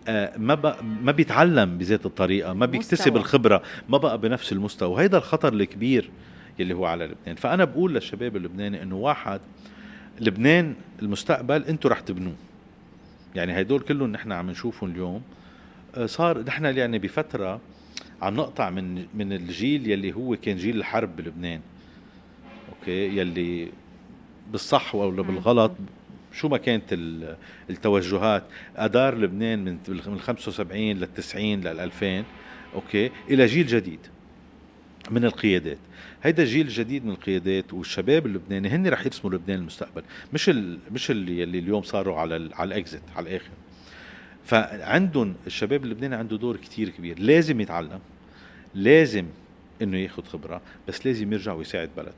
آه، ما بقى ما بيتعلم بذات الطريقة ما بيكتسب مستوى. الخبرة ما بقى بنفس المستوى. وهيدا الخطر الكبير يلي هو على لبنان. فأنا بقول للشباب اللبناني إنه واحد لبنان المستقبل أنتم رح تبنوه. يعني هدول كلهم نحن عم نشوفهم اليوم. آه، صار نحن يعني بفترة عم نقطع من من الجيل يلي هو كان جيل الحرب بلبنان. أوكي؟ يلي بالصح ولا بالغلط شو ما كانت التوجهات. أدار لبنان من من 75 لل 90 لل 2000 أوكي؟ إلى جيل جديد. من القيادات. هيدا الجيل الجديد من القيادات والشباب اللبناني هن رح يرسموا لبنان المستقبل مش ال مش اللي, اللي اليوم صاروا على ال على ال exit على الآخر. فعندهم الشباب اللبناني عنده دور كتير كبير. لازم يتعلم لازم إنه ياخذ خبرة بس لازم يرجع ويساعد بلده.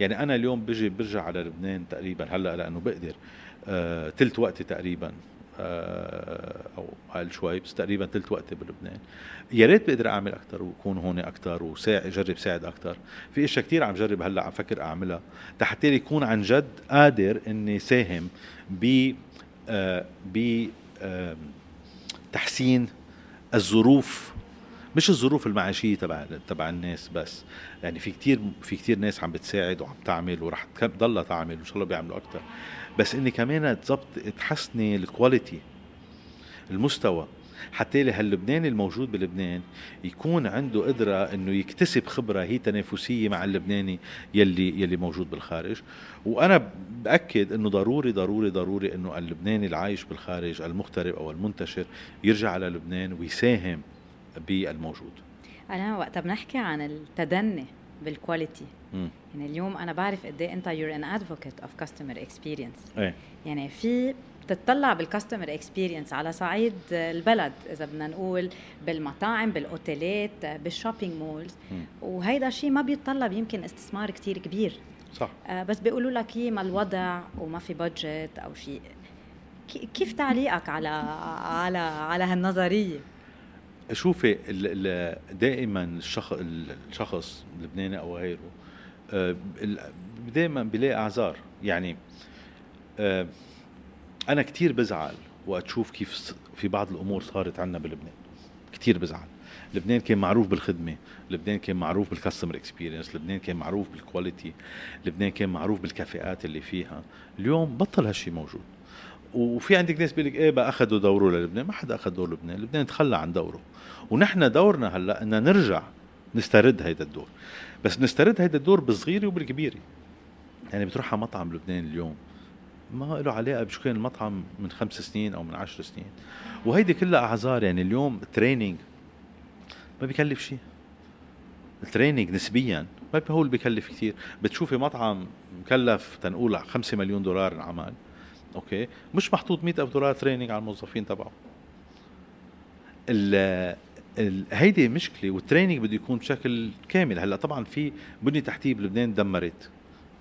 يعني أنا اليوم بجي برجع على لبنان تقريبا هلأ لأنه بقدر آه تلت وقتي تقريبا. أو أقل شوي بس تقريبا ثلث وقتي بلبنان. يا ريت بقدر أعمل أكثر وأكون هون أكثر وساعد جرب ساعد أكثر في إشياء كثير عم جرب هلأ عم فكر أعملها. حتى يكون عن جد قادر إني ساهم ب آه ب آه تحسين الظروف مش الظروف المعيشية تبع تبع الناس بس. يعني في كتير في كتير ناس عم بتساعد وعم تعمل ورح تضلها تعمل وان شاء الله بيعملوا أكثر بس إني كمان تظبط تحسني الكواليتي المستوى حتى هاللبناني الموجود بلبنان يكون عنده قدرة إنه يكتسب خبرة هي تنافسية مع اللبناني يلي يلي موجود بالخارج. وأنا بأكد إنه ضروري ضروري ضروري إنه اللبناني العايش بالخارج المغترب أو المنتشر يرجع على لبنان ويساهم بالموجود. أنا وقتها بنحكي عن التدني بال quality يعني اليوم أنا بعرف قد إيه أنت you're an advocate of customer experience يعني في بتطلع بال customer experience على صعيد البلد إذا بدنا نقول بالمطاعم بالأوتيلات بال shopping malls وهيدا شيء ما بيتطلب يمكن استثمار كتير كبير. صح. آه بس بيقولوا لك هي ما الوضع وما في بادجت أو شيء. كيف تعليقك على على على هالنظرية؟ شوفي دائما الشخص الشخص اللبناني أو غيره آه، دائما بلاقي أعذار. يعني آه، أنا كثير بزعل وقت أشوف كيف في بعض الأمور صارت عندنا بلبنان. كثير بزعل. لبنان كان معروف بالخدمة لبنان كان معروف بال customer experience لبنان كان معروف بال quality لبنان كان معروف بالكفاءات اللي فيها. اليوم بطل هالشيء موجود. وفي عندك ناس بيقول لك إيه بقى أخذوا دوره للبنان. ما حدا أخذ دور لبنان. لبنان تخلى عن دوره. ونحن دورنا هلأ ان نرجع نسترد هيدا الدور. بس نسترد هيدا الدور بالصغيرة وبالكبيرة. يعني بتروح على مطعم لبنان اليوم ما له علاقة بشو كان المطعم من خمس سنين أو من عشر سنين. وهيدي كلها أعذار. يعني اليوم training ما بيكلف شيء. ال training نسبيا ما هو اللي بيكلف كثير بتشوفي مطعم مكلف تنقول 5 مليون دولار العمل أوكي؟ مش محطوط 100 ألف دولار training على الموظفين تبعه. هيدي مشكلة وال training بده يكون بشكل كامل. هلأ طبعا في بنية تحتية بلبنان دمرت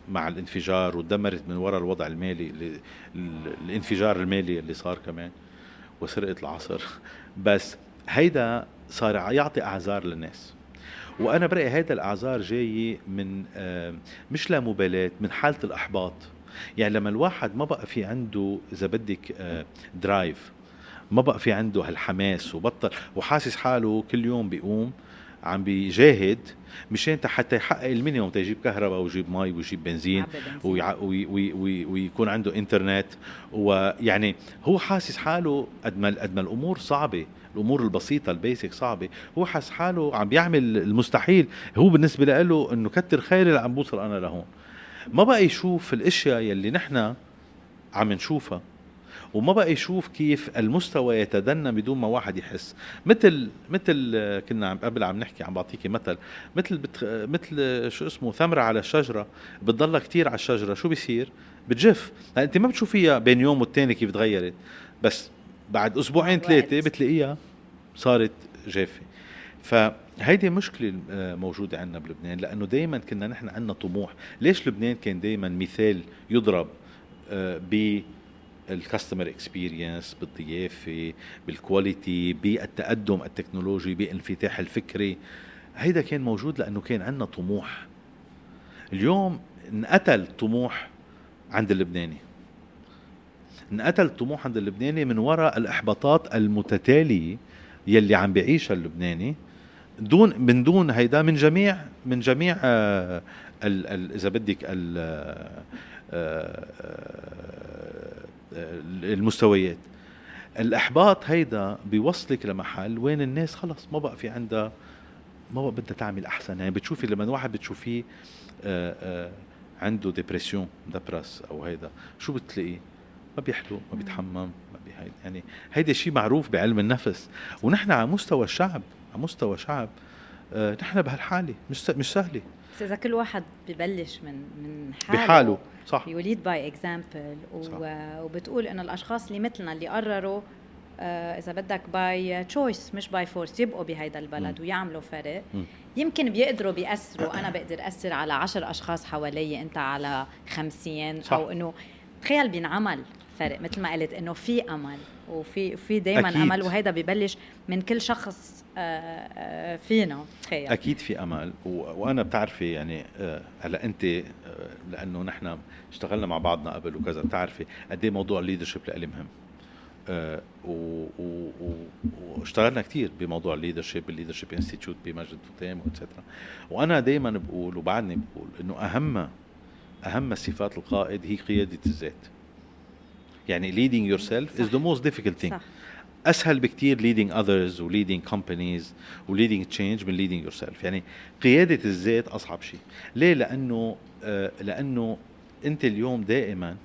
مع الانفجار ودمرت من وراء الوضع المالي الانفجار المالي اللي صار كمان وسرقة العصر. بس هيدا صار يعطي أعذار للناس. وأنا برأيي هيدا الأعذار جاي من مش لا مبالاه من حالة الأحباط. يعني لما الواحد ما بقى في عنده إذا بدك drive ما بقى في عنده هالحماس وبطل وحاسس حاله كل يوم بيقوم عم بيجاهد مشان حتى يحقق ال minimum تيجيب كهرباء ويجيب مي ويجيب بنزين ويكون عنده إنترنت. ويعني هو حاسس حاله قد ما قد ما الأمور صعبة الأمور البسيطة البيسك صعبة هو حاسس حاله عم بيعمل المستحيل. هو بالنسبة له إنه كتر خيري اللي عم بوصل أنا لهون. ما بقى يشوف الأشياء يلي نحن عم نشوفها. وما بقى يشوف كيف المستوى يتدنى بدون ما واحد يحس. مثل مثل كنا عم قبل عم نحكي عم بعطيكي مثل. مثل بتخ... مثل شو اسمه ثمرة على الشجره بتضلها كتير على الشجرة. شو بيصير؟ بتجف. يعني أنت ما بتشوفيها بين يوم والتاني كيف تغيرت. بس بعد أسبوعين ثلاثة بتلاقيها صارت جافة. فهيدي مشكلة موجودة عندنا بلبنان لأنه دايما كنا نحن عندنا طموح. ليش لبنان كان دايما مثال يضرب آه، بال customer experience بالضيافة بال quality بالتقدم التكنولوجي بالانفتاح الفكري. هيدا كان موجود لأنه كان عندنا طموح. اليوم انقتل طموح عند اللبناني. انقتل الطموح عند اللبناني من وراء الإحباطات المتتالية يلي عم بيعيشها اللبناني. دون من دون هيدا من جميع من جميع آه إذا بدك آه، آه، المستويات. الأحباط هيدا بيوصلك لمحل وين الناس خلص ما بقى في عندها ما بقى بدها تعمل أحسن. يعني بتشوفي لما واحد بتشوفيه آه، آه، عنده fr: dépression depressed أو هيدا شو بتلاقيه؟ ما بيحلق ما بيتحمم ما بيهيد يعني هيدا شيء معروف بعلم النفس. ونحن على مستوى الشعب على مستوى شعب نحن بهالحالة مش مش سهلة. بس إذا كل واحد ببلش من من حاله بحاله صح. you lead by example وبتقول إنه الأشخاص اللي مثلنا اللي قرروا آه إذا بدك by choice مش by force يبقوا بهيدا البلد م. ويعملوا فرق. م. يمكن بيقدروا بيأثروا. أنا بقدر أثر على عشر أشخاص حوالي أنت على خمسين صح. أو انه تخيل بينعمل فرق مثل ما قلت إنه في أمل. وفي في دائما أمل وهيدا ببلش من كل شخص آه، آه، فينا. تخيل. أكيد في أمل. وأنا بتعرفي يعني آه، هلأ أنت لأنه نحن اشتغلنا مع بعضنا قبل وكذا بتعرفي قد إيه موضوع ال leadership لإلي مهم. واشتغلنا كثير بموضوع ال leadership ال leadership institute بماجد الفطيم و et cetera وأنا دائما بقول وبعدني بقول إنه أهم أهم صفات القائد هي قيادة الذات. يعني leading yourself صح. is the most difficult thing. صح. أسهل بكتير leading others و leading companies و leading change من leading yourself. يعني قيادة الذات أصعب شيء. ليه؟ لأنه آه لأنه أنت اليوم دائما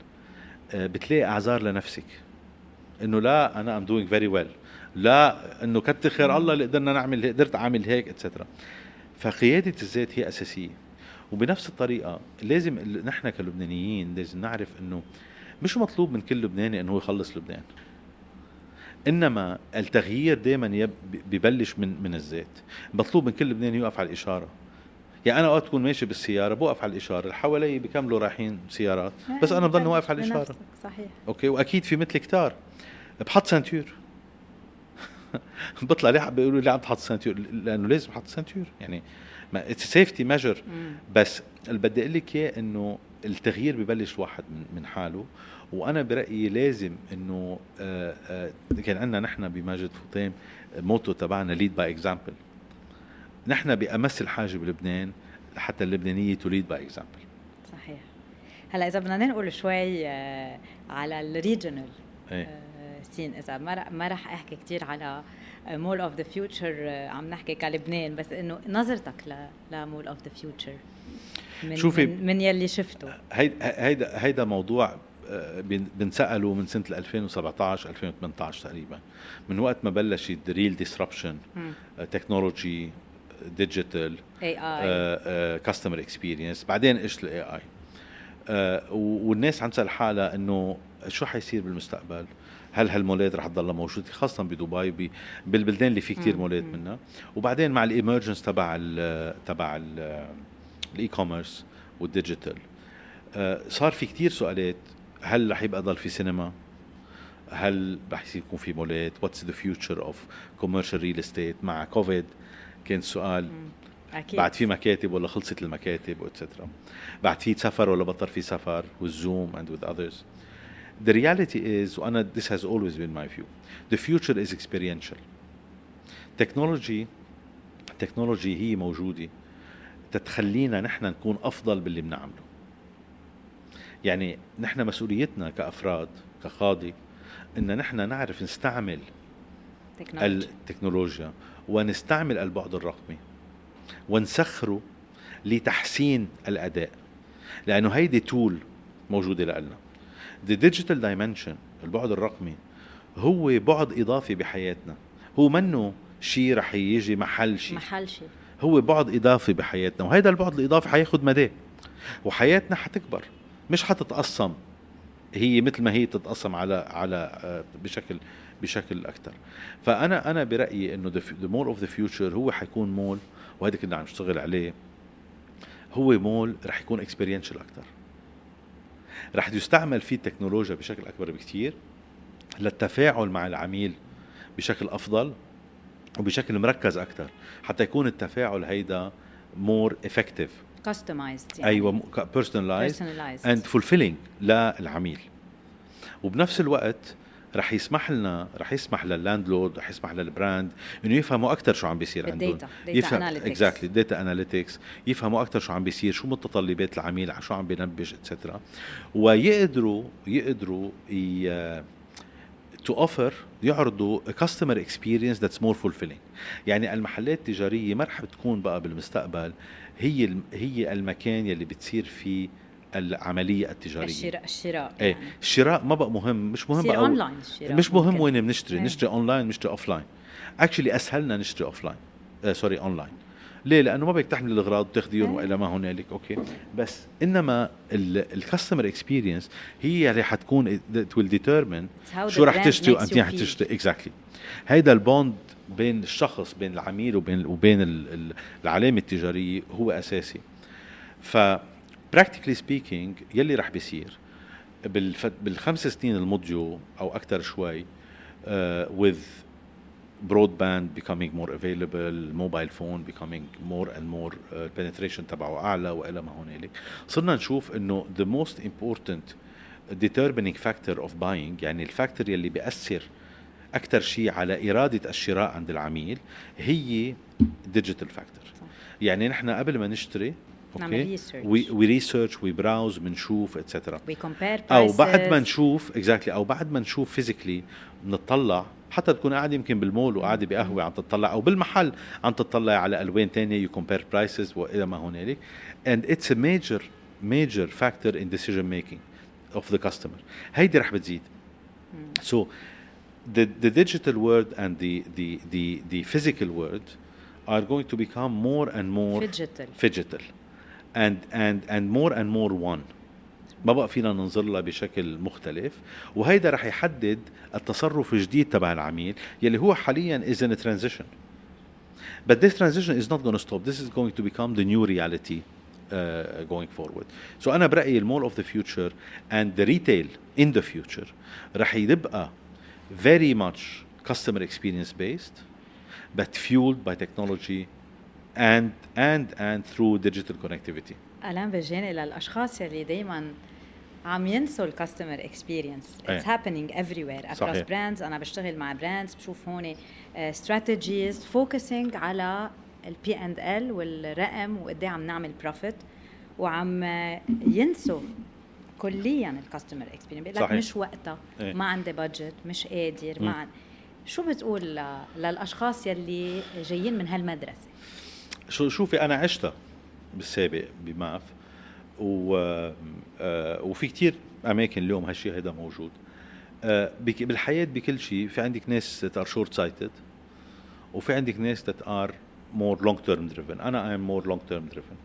آه بتلاقي أعذار لنفسك. إنه لا أنا ام doing very well. لا إنه كتر خير الله اللي قدرنا نعمل قدرت أعمل هيك اتسترا فقيادة الذات هي أساسية. وبنفس الطريقة لازم نحن كلبنانيين لازم نعرف إنه مش مطلوب من كل لبناني إنه يخلص لبنان. إنما التغيير دائما ببلش من من الذات مطلوب من كل لبناني يوقف على الإشارة. يعني أنا وقت اكون ماشي بالسيارة بوقف على الإشارة. اللي حوالي بكملوا رايحين سيارات. بس أنا بضلني واقف على الإشارة. صحيح. أوكي؟ وأكيد في مثل كتار. بحط fr: ceinture بطلع ليه بيقولوا لي عم تحط ceinture لأنه لازم أحط ceinture يعني safety measure بس اللي بدي أقول لك إياه إنه التغيير ببلش الواحد من, من حاله وأنا برأيي لازم إنه آه، آه، كان عندنا نحن بماجد فطيم motto تبعنا lead by example نحن بأمس الحاجة بلبنان حتى اللبنانية to lead by example صحيح. هلا إذا بدنا ننقل شوي آه، على ال regional إيه. scene إذا ما ما رح أحكي كثير على mall of the future عم نحكي كلبنان بس إنه نظرتك ل mall of the future من شوفي من, يلي شفته. هيدا هيدا هيدا موضوع آه، بن- بنسأله من سنة 2017 2018 تقريبا. من وقت ما بلشت retail disruption technology digital AI customer experience بعدين إيش ال AI والناس عم تسأل حالها إنه شو حيصير بالمستقبل؟ هل هالمولات رح تضلها موجودة؟ خاصة بدبي بالبلدان اللي في كتير مم. مولات. منها. وبعدين مع ال emergence تبع ال تبع ال e-commerce وال digital. آه، صار في كتير سؤالات. هل رح يبقى ضل في سينما؟ هل رح يصير يكون في مولات؟ what's the future of commercial real estate مع كوفيد كان سؤال. أكيد. بعد في مكاتب ولا خلصت المكاتب و et cetera بعد في سفر ولا بطل في سفر وال Zoom and with others. The reality is وأنا this has always been my view the future is experiential. Technology technology هي موجودة. تتخلينا نحن نكون أفضل باللي بنعمله. يعني نحن مسؤوليتنا كأفراد كقاضي إن نحن نعرف نستعمل تكنولوجي التكنولوجيا ونستعمل البعد الرقمي ونسخره لتحسين الأداء. لأنه هيدي تول موجودة لنا The digital dimension البعد الرقمي هو بعد إضافي بحياتنا. هو منه شيء رح يجي محل شيء محل شيء هو بعد إضافي بحياتنا وهذا البعد الإضافي حياخد مداه وحياتنا حتكبر مش حتتقسم هي مثل ما هي تتقسم على على آه، بشكل بشكل أكثر فأنا أنا برأيي إنه the mall of the future هو حيكون مول وهذا كنا عم نشتغل عليه. هو مول رح يكون experiential أكثر رح يستعمل فيه التكنولوجيا بشكل أكبر بكثير للتفاعل مع العميل بشكل أفضل وبشكل مركز أكثر حتى يكون التفاعل هيدا more effective customized أيوه personalized personalized and fulfilling للعميل. وبنفس الوقت رح يسمح لنا رح يسمح لل landlord رح يسمح لل brand إنه يفهموا أكثر شو عم بيصير عندهم. analytics exactly data analytics يفهموا أكثر شو عم بيصير شو متطلبات العميل شو عم بينبش etcetera ويقدروا يقدروا to offer يعرضوا customer experience that's more fulfilling يعني المحلات التجارية ما رح بتكون بقى بالمستقبل هي هي المكان يلي بتصير فيه العملية التجارية الشراء الشراء إيه يعني. الشراء ما بقى مهم مش مهم بقى اونلاين الشراء مش مهم ممكن. وين بنشتري إيه. نشتري اونلاين نشتري offline actually أسهلنا نشتري offline آه sorry online ليه لأنه ما بدك تحمل الاغراض وتاخذيهم إيه. وإلى ما هنالك okay بس إنما ال customer experience هي اللي حتكون It's how شو رح تشتري وأنت رح. تشتري exactly هيدا ال bond بين الشخص بين العميل وبين وبين ال- ال- العلامة التجارية هو أساسي ف practically speaking يلي رح بيصير. بالخمس سنين المضيو أو أكثر شوي uh, with broadband becoming more available mobile phone becoming more and more uh, penetration تبعه أعلى وإلى ما هنالك صرنا نشوف إنه the most important determining factor of buying يعني ال factor يلي بيأثر أكثر شيء على إرادة الشراء عند العميل هي digital factor صح. يعني نحن قبل ما نشتري research. we research we browse بنشوف etcetera أو بعد ما. نشوف exactly أو بعد ما نشوف physically بنطلع حتى تكون قاعد يمكن بالمول وقاعده بقهوه عم تطلع أو بالمحل عم تطلع على الوان تانية you compare prices والى ما هنالك and it's a major major factor in decision making of the customer هيدي رح بتزيد so the the digital world and the the the the physical world are going to become more and more digital digital and and and more and more one ما بقى فينا ننظر لها بشكل مختلف وهيدا رح يحدد التصرف الجديد تبع العميل يلي هو حاليا is in a transition but this transition is not going to stop this is going to become the new reality uh, going forward so أنا برايي المول of the future and the retail in the future رح يبقى very much customer experience based but fueled by technology and and and through digital connectivity الآن فيرجيني للاشخاص يلي دائما عم ينسوا ال customer experience it's happening everywhere across brands أنا بشتغل مع brands بشوف هون strategies focusing على ال P and L والرقم وقد عم نعمل profit وعم ينسوا كليا ال customer experience بيقول لك مش وقتها. إيه. ما عندي budget مش قادر. ما عندي شو بتقول للأشخاص يلي جايين من هالمدرسة؟ شو شوفي أنا عشتها. بالسابق بماف و آه وفي كتير أماكن اليوم هالشيء هذا موجود. آه بالحياة بكل شيء في عندك ناس that are short sighted وفي عندك ناس that are more long term driven أنا am more long term driven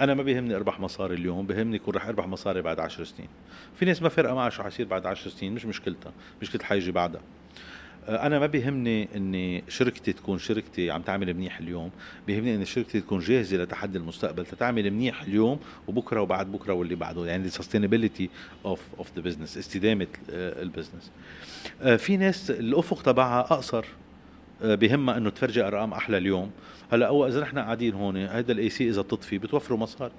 أنا ما بيهمني أربح مصاري اليوم بيهمني يكون رح أربح مصاري بعد عشر سنين. في ناس ما فرقه معها شو حيصير بعد عشر سنين مش مشكلتها. مشكلة حيجي بعدها. أنا ما بيهمني إني شركتي تكون شركتي عم تعمل منيح اليوم بيهمني ان شركتي تكون جاهزة لتحدي المستقبل تتعمل منيح اليوم وبكرة وبعد بكرة واللي بعده يعني sustainability of of the business استدامة آه، ال business آه، في ناس الأفق تبعها أقصر بهمها إنه تفرجي أرقام أحلى اليوم. هلأ هو إذا نحن قاعدين هون هذا ال AC إذا بتطفي بتوفروا مصاري.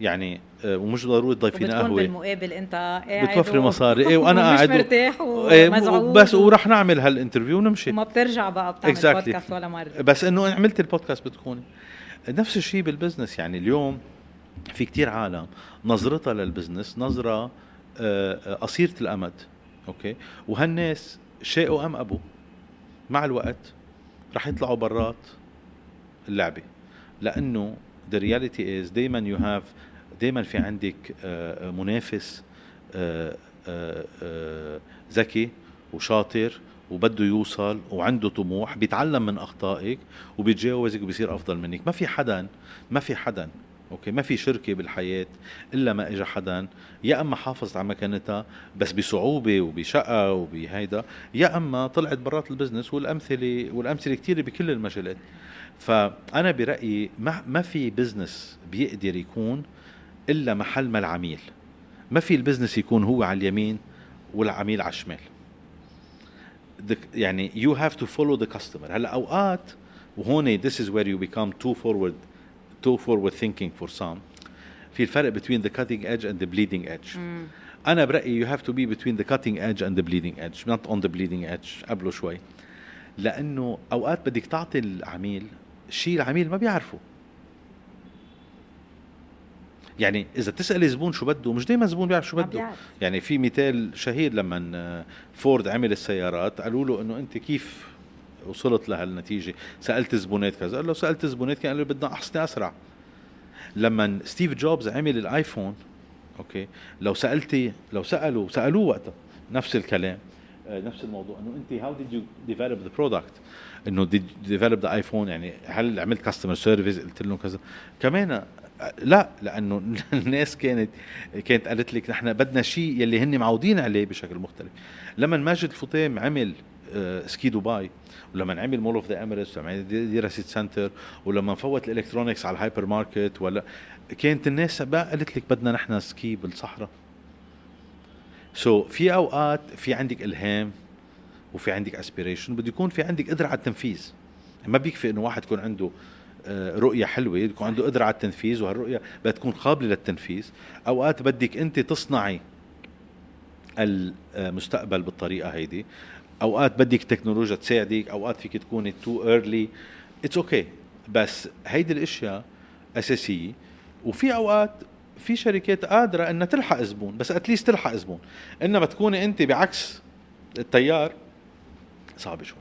يعني آه، ومش ضروري تضيفينا قهوة. بالمقابل انت قاعد بتوفري مصاري. إيه وأنا قاعد مرتاح ومزعوج بس ورح نعمل هال interview ونمشي. وما بترجع بقى بتعمل exactly. podcast ولا مرة. بس إنه عملت البودكاست بتكوني نفس الشيء بال business يعني اليوم في كتير عالم. نظرتها لل business نظرة آه، آه، قصيرة الأمد. okay؟ وهالناس شاءوا أم ابوا مع الوقت رح يطلعوا برات اللعبة. لأنه the reality is دائما you have دائما في عندك آه، منافس آه، آه، ذكي وشاطر وبده يوصل وعنده طموح بيتعلم من أخطائك وبيتجاوزك وبيصير أفضل منك. ما في حدا ما في حدا أوكي؟ ما في شركة بالحياة إلا ما اجى حدا يا أما حافظت على مكانتها بس بصعوبة وبشقة وبهيدا يا أما طلعت برات ال business والأمثلة والأمثلة كثيره بكل المجالات. فأنا برأيي ما ما في business بيقدر يكون الا محل ما العميل ما في ال business يكون هو على اليمين والعميل على الشمال يعني you have to follow the customer هلا اوقات وهون this is where you become too forward too forward thinking for some في الفرق between the cutting edge and the bleeding edge mm. أنا برايي you have to be between the cutting edge and the bleeding edge not on the bleeding edge قبله شوي لأنه اوقات بدك تعطي العميل شيء العميل ما بيعرفه يعني إذا تسالي زبون شو بده مش دائما زبون بيعرف شو بده. يعني في مثال شهير لما فورد عمل السيارات قالوا له إنه أنت كيف وصلت لهالنتيجة؟ سألت زبونات كذا قال له سألت زبونات كان قالوا بدنا احسن أسرع. لما ستيف جوبز عمل الآيفون okay لو سألتي لو سألوا سألوه وقتها نفس الكلام آه، نفس الموضوع إنه أنت how did you develop the product إنه did develop the iPhone يعني هل عملت customer service قلت لهم كذا. كمان لا لأنه الناس كانت كانت قالت لك نحن بدنا شيء يلي هن معودين عليه بشكل مختلف. لما ماجد الفطيم عمل آه، سكي دبي ولما عمل Mall of the Emirates ولما ديرة سيتي سنتر ولما فوت ال electronics على الهايبر ماركت ولا كانت الناس بقى قالت لك بدنا نحن ski بالصحراء. so في أوقات في عندك إلهام وفي عندك aspiration بده يكون في عندك قدرة على التنفيذ. ما بيكفي إنه واحد يكون عنده رؤية حلوة يكون عنده قدرة على التنفيذ وهالرؤية بدها تكون قابلة للتنفيذ. أوقات بدك أنت تصنعي المستقبل بالطريقة هيدي. أوقات بدك تكنولوجيا تساعدك أوقات فيك تكوني too early it's okay بس هيدي الأشياء أساسية. وفي أوقات في شركات قادرة إنها تلحق زبون بس at least تلحق زبون. انما تكوني أنت بعكس التيار صعب شوي.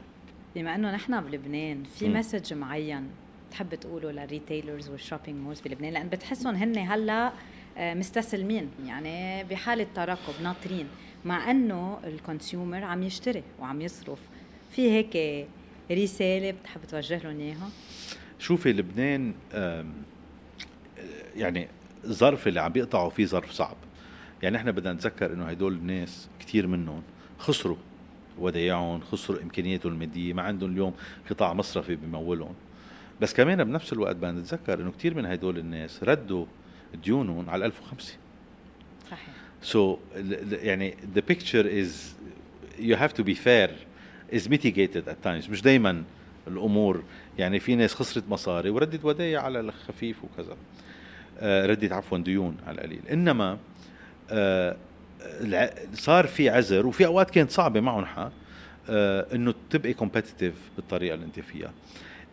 بما إنه نحن بلبنان في message معين بتحب تقوله لل retailers وال shopping malls بلبنان؟ لأن بتحسهم هن هلا آه، مستسلمين يعني بحالة ترقب ناطرين مع إنه الكونسيومر عم يشتري وعم يصرف. في هيك رسالة بتحب توجه لهم إياها؟ شوفي لبنان يعني الظرف اللي عم بيقطعوا فيه ظرف صعب. يعني إحنا بدنا نتذكر إنه هدول الناس كثير منهم خسروا ودايعهم خسروا إمكانياتهم المادية ما عندهم اليوم قطاع مصرفي بمولهم. بس كمان بنفس الوقت بدنا نتذكر إنه كثير من هدول الناس ردوا ديونهم على 1005 صحيح. so, يعني the picture is you have to be fair is mitigated at times. مش دائما الأمور. يعني في ناس خسرت مصاري وردت ودايع على الخفيف وكذا. آه ردت عفوا ديون على القليل. إنما آه صار في عذر وفي أوقات كانت صعبة معهم حق آه إنه تبقي competitive بالطريقة اللي أنت فيها.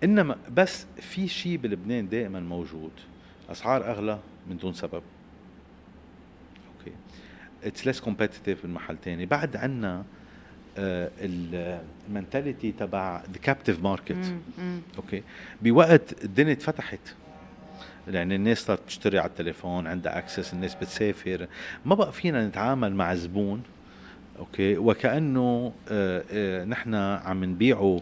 إنما بس في شيء بلبنان دائما موجود. أسعار أغلى من دون سبب. okay. it's less competitive من محل تاني. بعد عنا ال mentality تبع the captive market okay. بوقت الدنيا اتفتحت. يعني الناس صارت تشتري على التليفون عندها access الناس بتسافر. ما بقى فينا نتعامل مع زبون. okay. وكأنه آه آه نحن عم نبيعه آه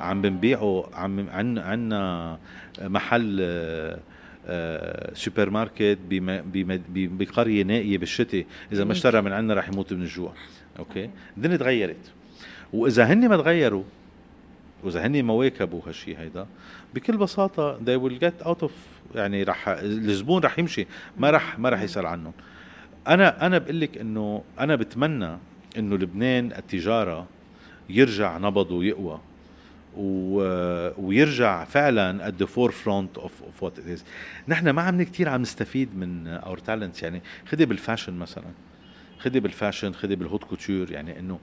عم بنبيعه عم عندنا محل آه آه سوبر ماركت بقرية نائية بالشتاء إذا ما اشترى من عندنا رح يموت من الجوع. okay؟ الدنيا تغيرت. وإذا هن ما تغيروا وإذا هن ما واكبوا هالشيء هيدا بكل بساطة they will get out of يعني رح الزبون رح يمشي ما رح ما رح يسأل عنهم. أنا أنا بقول لك إنه أنا بتمنى إنه لبنان التجارة يرجع نبضه ويقوى. و... ويرجع فعلا at the forefront of, of what it is. نحن ما عم كثير عم نستفيد من our talents يعني خدي بال fashion مثلا. خدي بال fashion خدي بال haute couture يعني إنه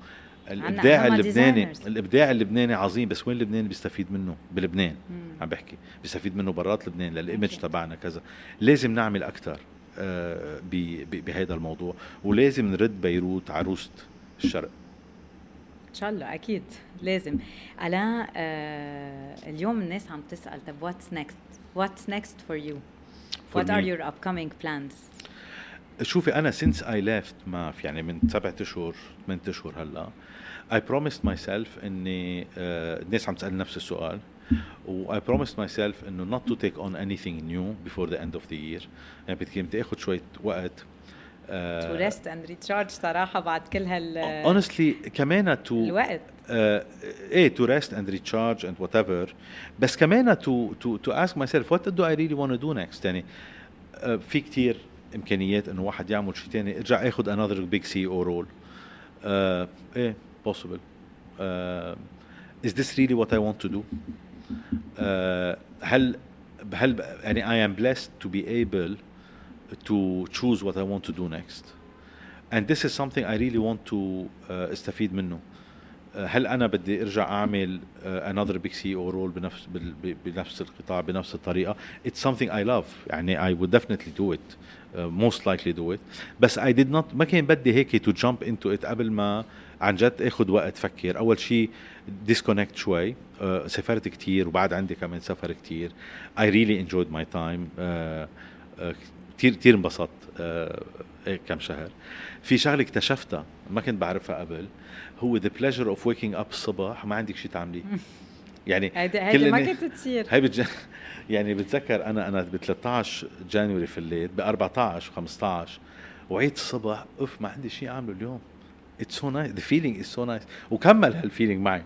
الابداع اللبناني الإبداع اللبناني عظيم. بس وين لبنان بيستفيد منه؟ بلبنان مم. عم بحكي. بيستفيد منه برات لبنان. لل image تبعنا كذا. لازم نعمل أكثر آه بهذا الموضوع. ولازم نرد بيروت عروسه الشرق. ان شاء الله أكيد لازم. ألا آه اليوم الناس عم تسأل طب what's next what's next for you what are your upcoming plans شوفي أنا since I left MAF يعني من سبعة أشهر ثمان أشهر هلأ I promised myself إني uh, الناس عم تسأل نفس السؤال و I promised myself إنه not to take on anything new before the end of the year. يعني بدي آخذ شوية وقت uh, to rest and recharge صراحة بعد كل هال honestly كمان to الوقت uh, إيه to rest and recharge and whatever بس كمان to to to ask myself what do I really want to do next يعني uh, في كتير امكانيات انه واحد يعمل شيء ثاني ارجع اخذ another big CEO role إيه uh, is this really what I want to do uh, هل هل يعني I am blessed to be able to choose what I want to do next and this is something I really want to uh, استفيد منه هل أنا بدي ارجع اعمل another big CEO role بنفس بنفس القطاع بنفس الطريقة it's something I love يعني I would definitely do it uh, most likely do it بس I did not ما كان بدي هيك to jump into it قبل ما عن جد اخذ وقت فكر اول شيء disconnect شوي uh, سافرت كتير وبعد عندي كمان سفر كتير I really enjoyed my time uh, uh, كتير كتير انبسطت uh, كم شهر. في شغلة اكتشفتها ما كنت بعرفها قبل هو the pleasure of waking up الصبح ما عندك شيء تعمليه يعني هيدي ما كنت تصير. هي بتج... يعني بتذكر أنا أنا ب 13 January في الليل ب 14 15 وعيت الصبح أوف ما عندي شيء أعمله اليوم. it's so nice the feeling is so nice وكمل هال feeling معي.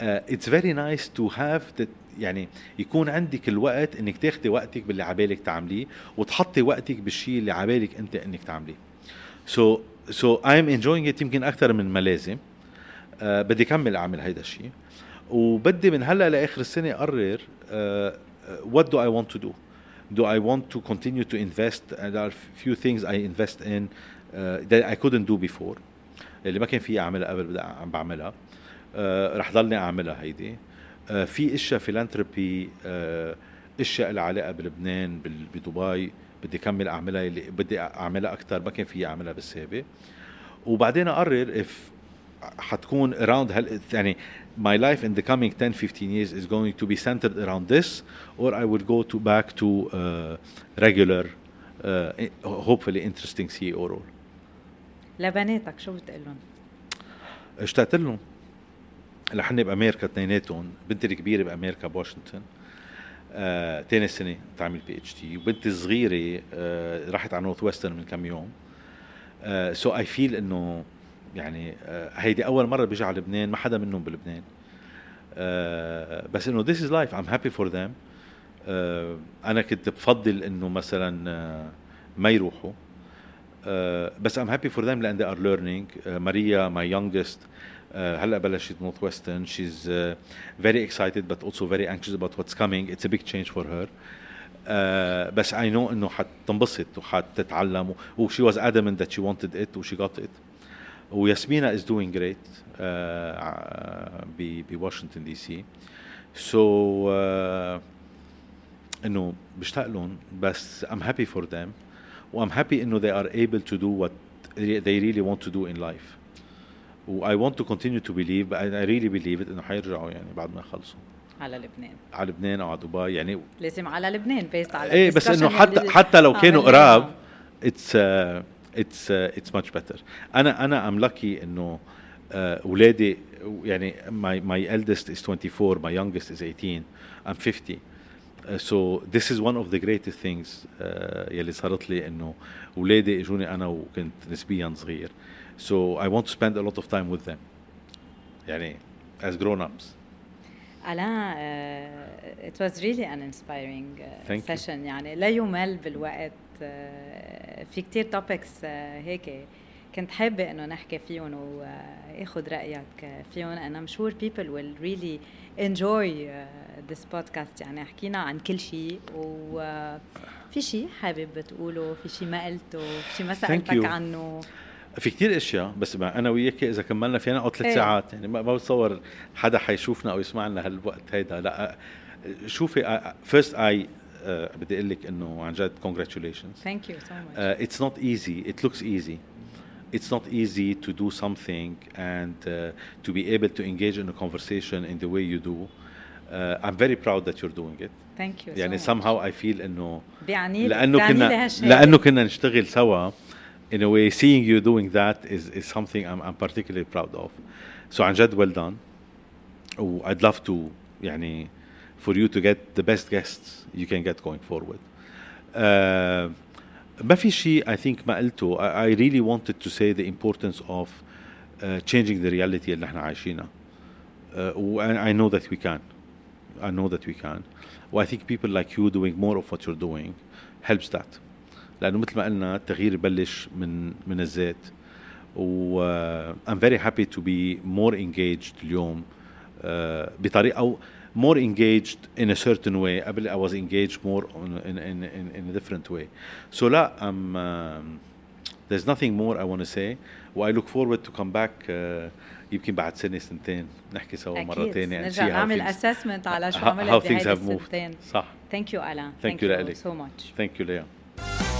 it's very nice to have يعني يكون عندك الوقت إنك تاخذي وقتك باللي عبالك تعمليه وتحطي وقتك بالشيء اللي عبالك أنت إنك تعمليه. so so I am enjoying it يمكن أكثر من ما لازم uh, بدي كمل أعمل هيدا الشيء وبدي من هلأ لآخر السنة أقرر what do I want to do? I want to continue to invest? And there are few things I invest in uh, that I couldn't do before اللي ما كان في أعملها قبل بدي عم بعملها. uh, رح ضلني أعملها هيدي. uh, في إشياء فيلانثروبي uh, إشياء لها علاقة بلبنان بدبي. بدي كمل أعملها اللي بدي أعملها أكثر ما كان في أعملها بالسابق. وبعدين أقرر if حتكون around هال يعني my life in the coming 10 15 years is going to be centered around this or I will go to back to uh, regular uh, hopefully interesting CEO role. لبناتك شو بتقول لهم؟ اشتقت لهم. لحني بأمريكا اثنيناتهم. بنتي الكبيرة بأمريكا بواشنطن. آه، تاني سنة تعمل PhD وبنتي الصغيرة آه، راحت على Northwestern من كم يوم. so I feel إنه يعني آه، هيدي أول مرة بيجي على لبنان ما حدا منهم بلبنان. آه، بس إنه is life. I'm happy for them. آه، أنا كنت بفضل إنه مثلا ما يروحوا. بس I'm happy for them لأن they are learning. ماريا my youngest. هلا بلشت نورث ويسترن she's very excited but also very anxious about what's coming it's a big change for her uh, بس I know انه حتنبسط وحتتعلم و she was adamant that she wanted it و she got it وياسمينة is doing great uh, بواشنطن دي سي so uh, انه بشتاق لهم بس I'm happy for them و I'm happy انه they are able to do what they really want to do in life و I want to continue to believe I really believe it إنه حيرجعوا يعني بعد ما يخلصوا. على لبنان. على لبنان أو على دبي يعني لازم على لبنان best على إيه بس إنه حتى حتى لو كانوا قراب it's it's it's much better أنا أنا I'm lucky إنه اولادي يعني my my eldest is 24 my youngest is 18 I'm 50 Uh, so this is one of the greatest things uh, يلي صارت لي إنه اولادي إجوني أنا وكنت نسبيا صغير. So I want to spend a lot of time with them يعني as grown ups Alain, uh, it was really an inspiring uh, Thank session you. يعني لا يمل بالوقت uh, في كتير topics uh, هيك كنت حابة انه نحكي فيهم واخذ رأيك فيهم and I'm sure people will really enjoy uh, this podcast يعني حكينا عن كل شيء وفي شيء حابب تقوله في شيء ما قلته في شيء ما سألتك عنه في كتير أشياء بس أنا وياك إذا كملنا فينا أو ثلاث ساعات يعني ما بتصور حدا حيشوفنا أو يسمعنا هالوقت هيدا لا شوفي فيرست اي بدي أقول لك إنه عن جد congratulations ثانك يو سو ماتش اتس نوت ايزي ات لوكس ايزي it's not easy to do something and uh, to be able to engage in a conversation in the way you do. Uh, I'm very proud that you're doing it. Thank you. يعني so somehow much. I feel إنه بيعني لأنه كنا لأنه كنا نشتغل سوا in a way seeing you doing that is is something I'm I'm particularly proud of. So عن جد well done. و I'd love to يعني for you to get the best guests you can get going forward. Uh, ما في شيء I think ما قلته I, I really wanted to say the importance of uh, changing the reality اللي احنا عايشينها uh, and I know that we can I know that we can و I think people like you doing more of what you're doing helps that لأنه مثل ما قلنا التغيير يبلش من من الذات و uh, I'm very happy to be more engaged اليوم uh, بطريقة أو more engaged in a certain way قبل I was engaged more in, in, in, in a different way so لا I'm um, there's nothing more I want to say و I look forward to come back uh, يمكن بعد سنة سنتين نحكي سوا مرة ثانية نرجع نعمل assessment على شو عملت moved السنتين صح Alan Thank, you, you لك so much Thank you Leah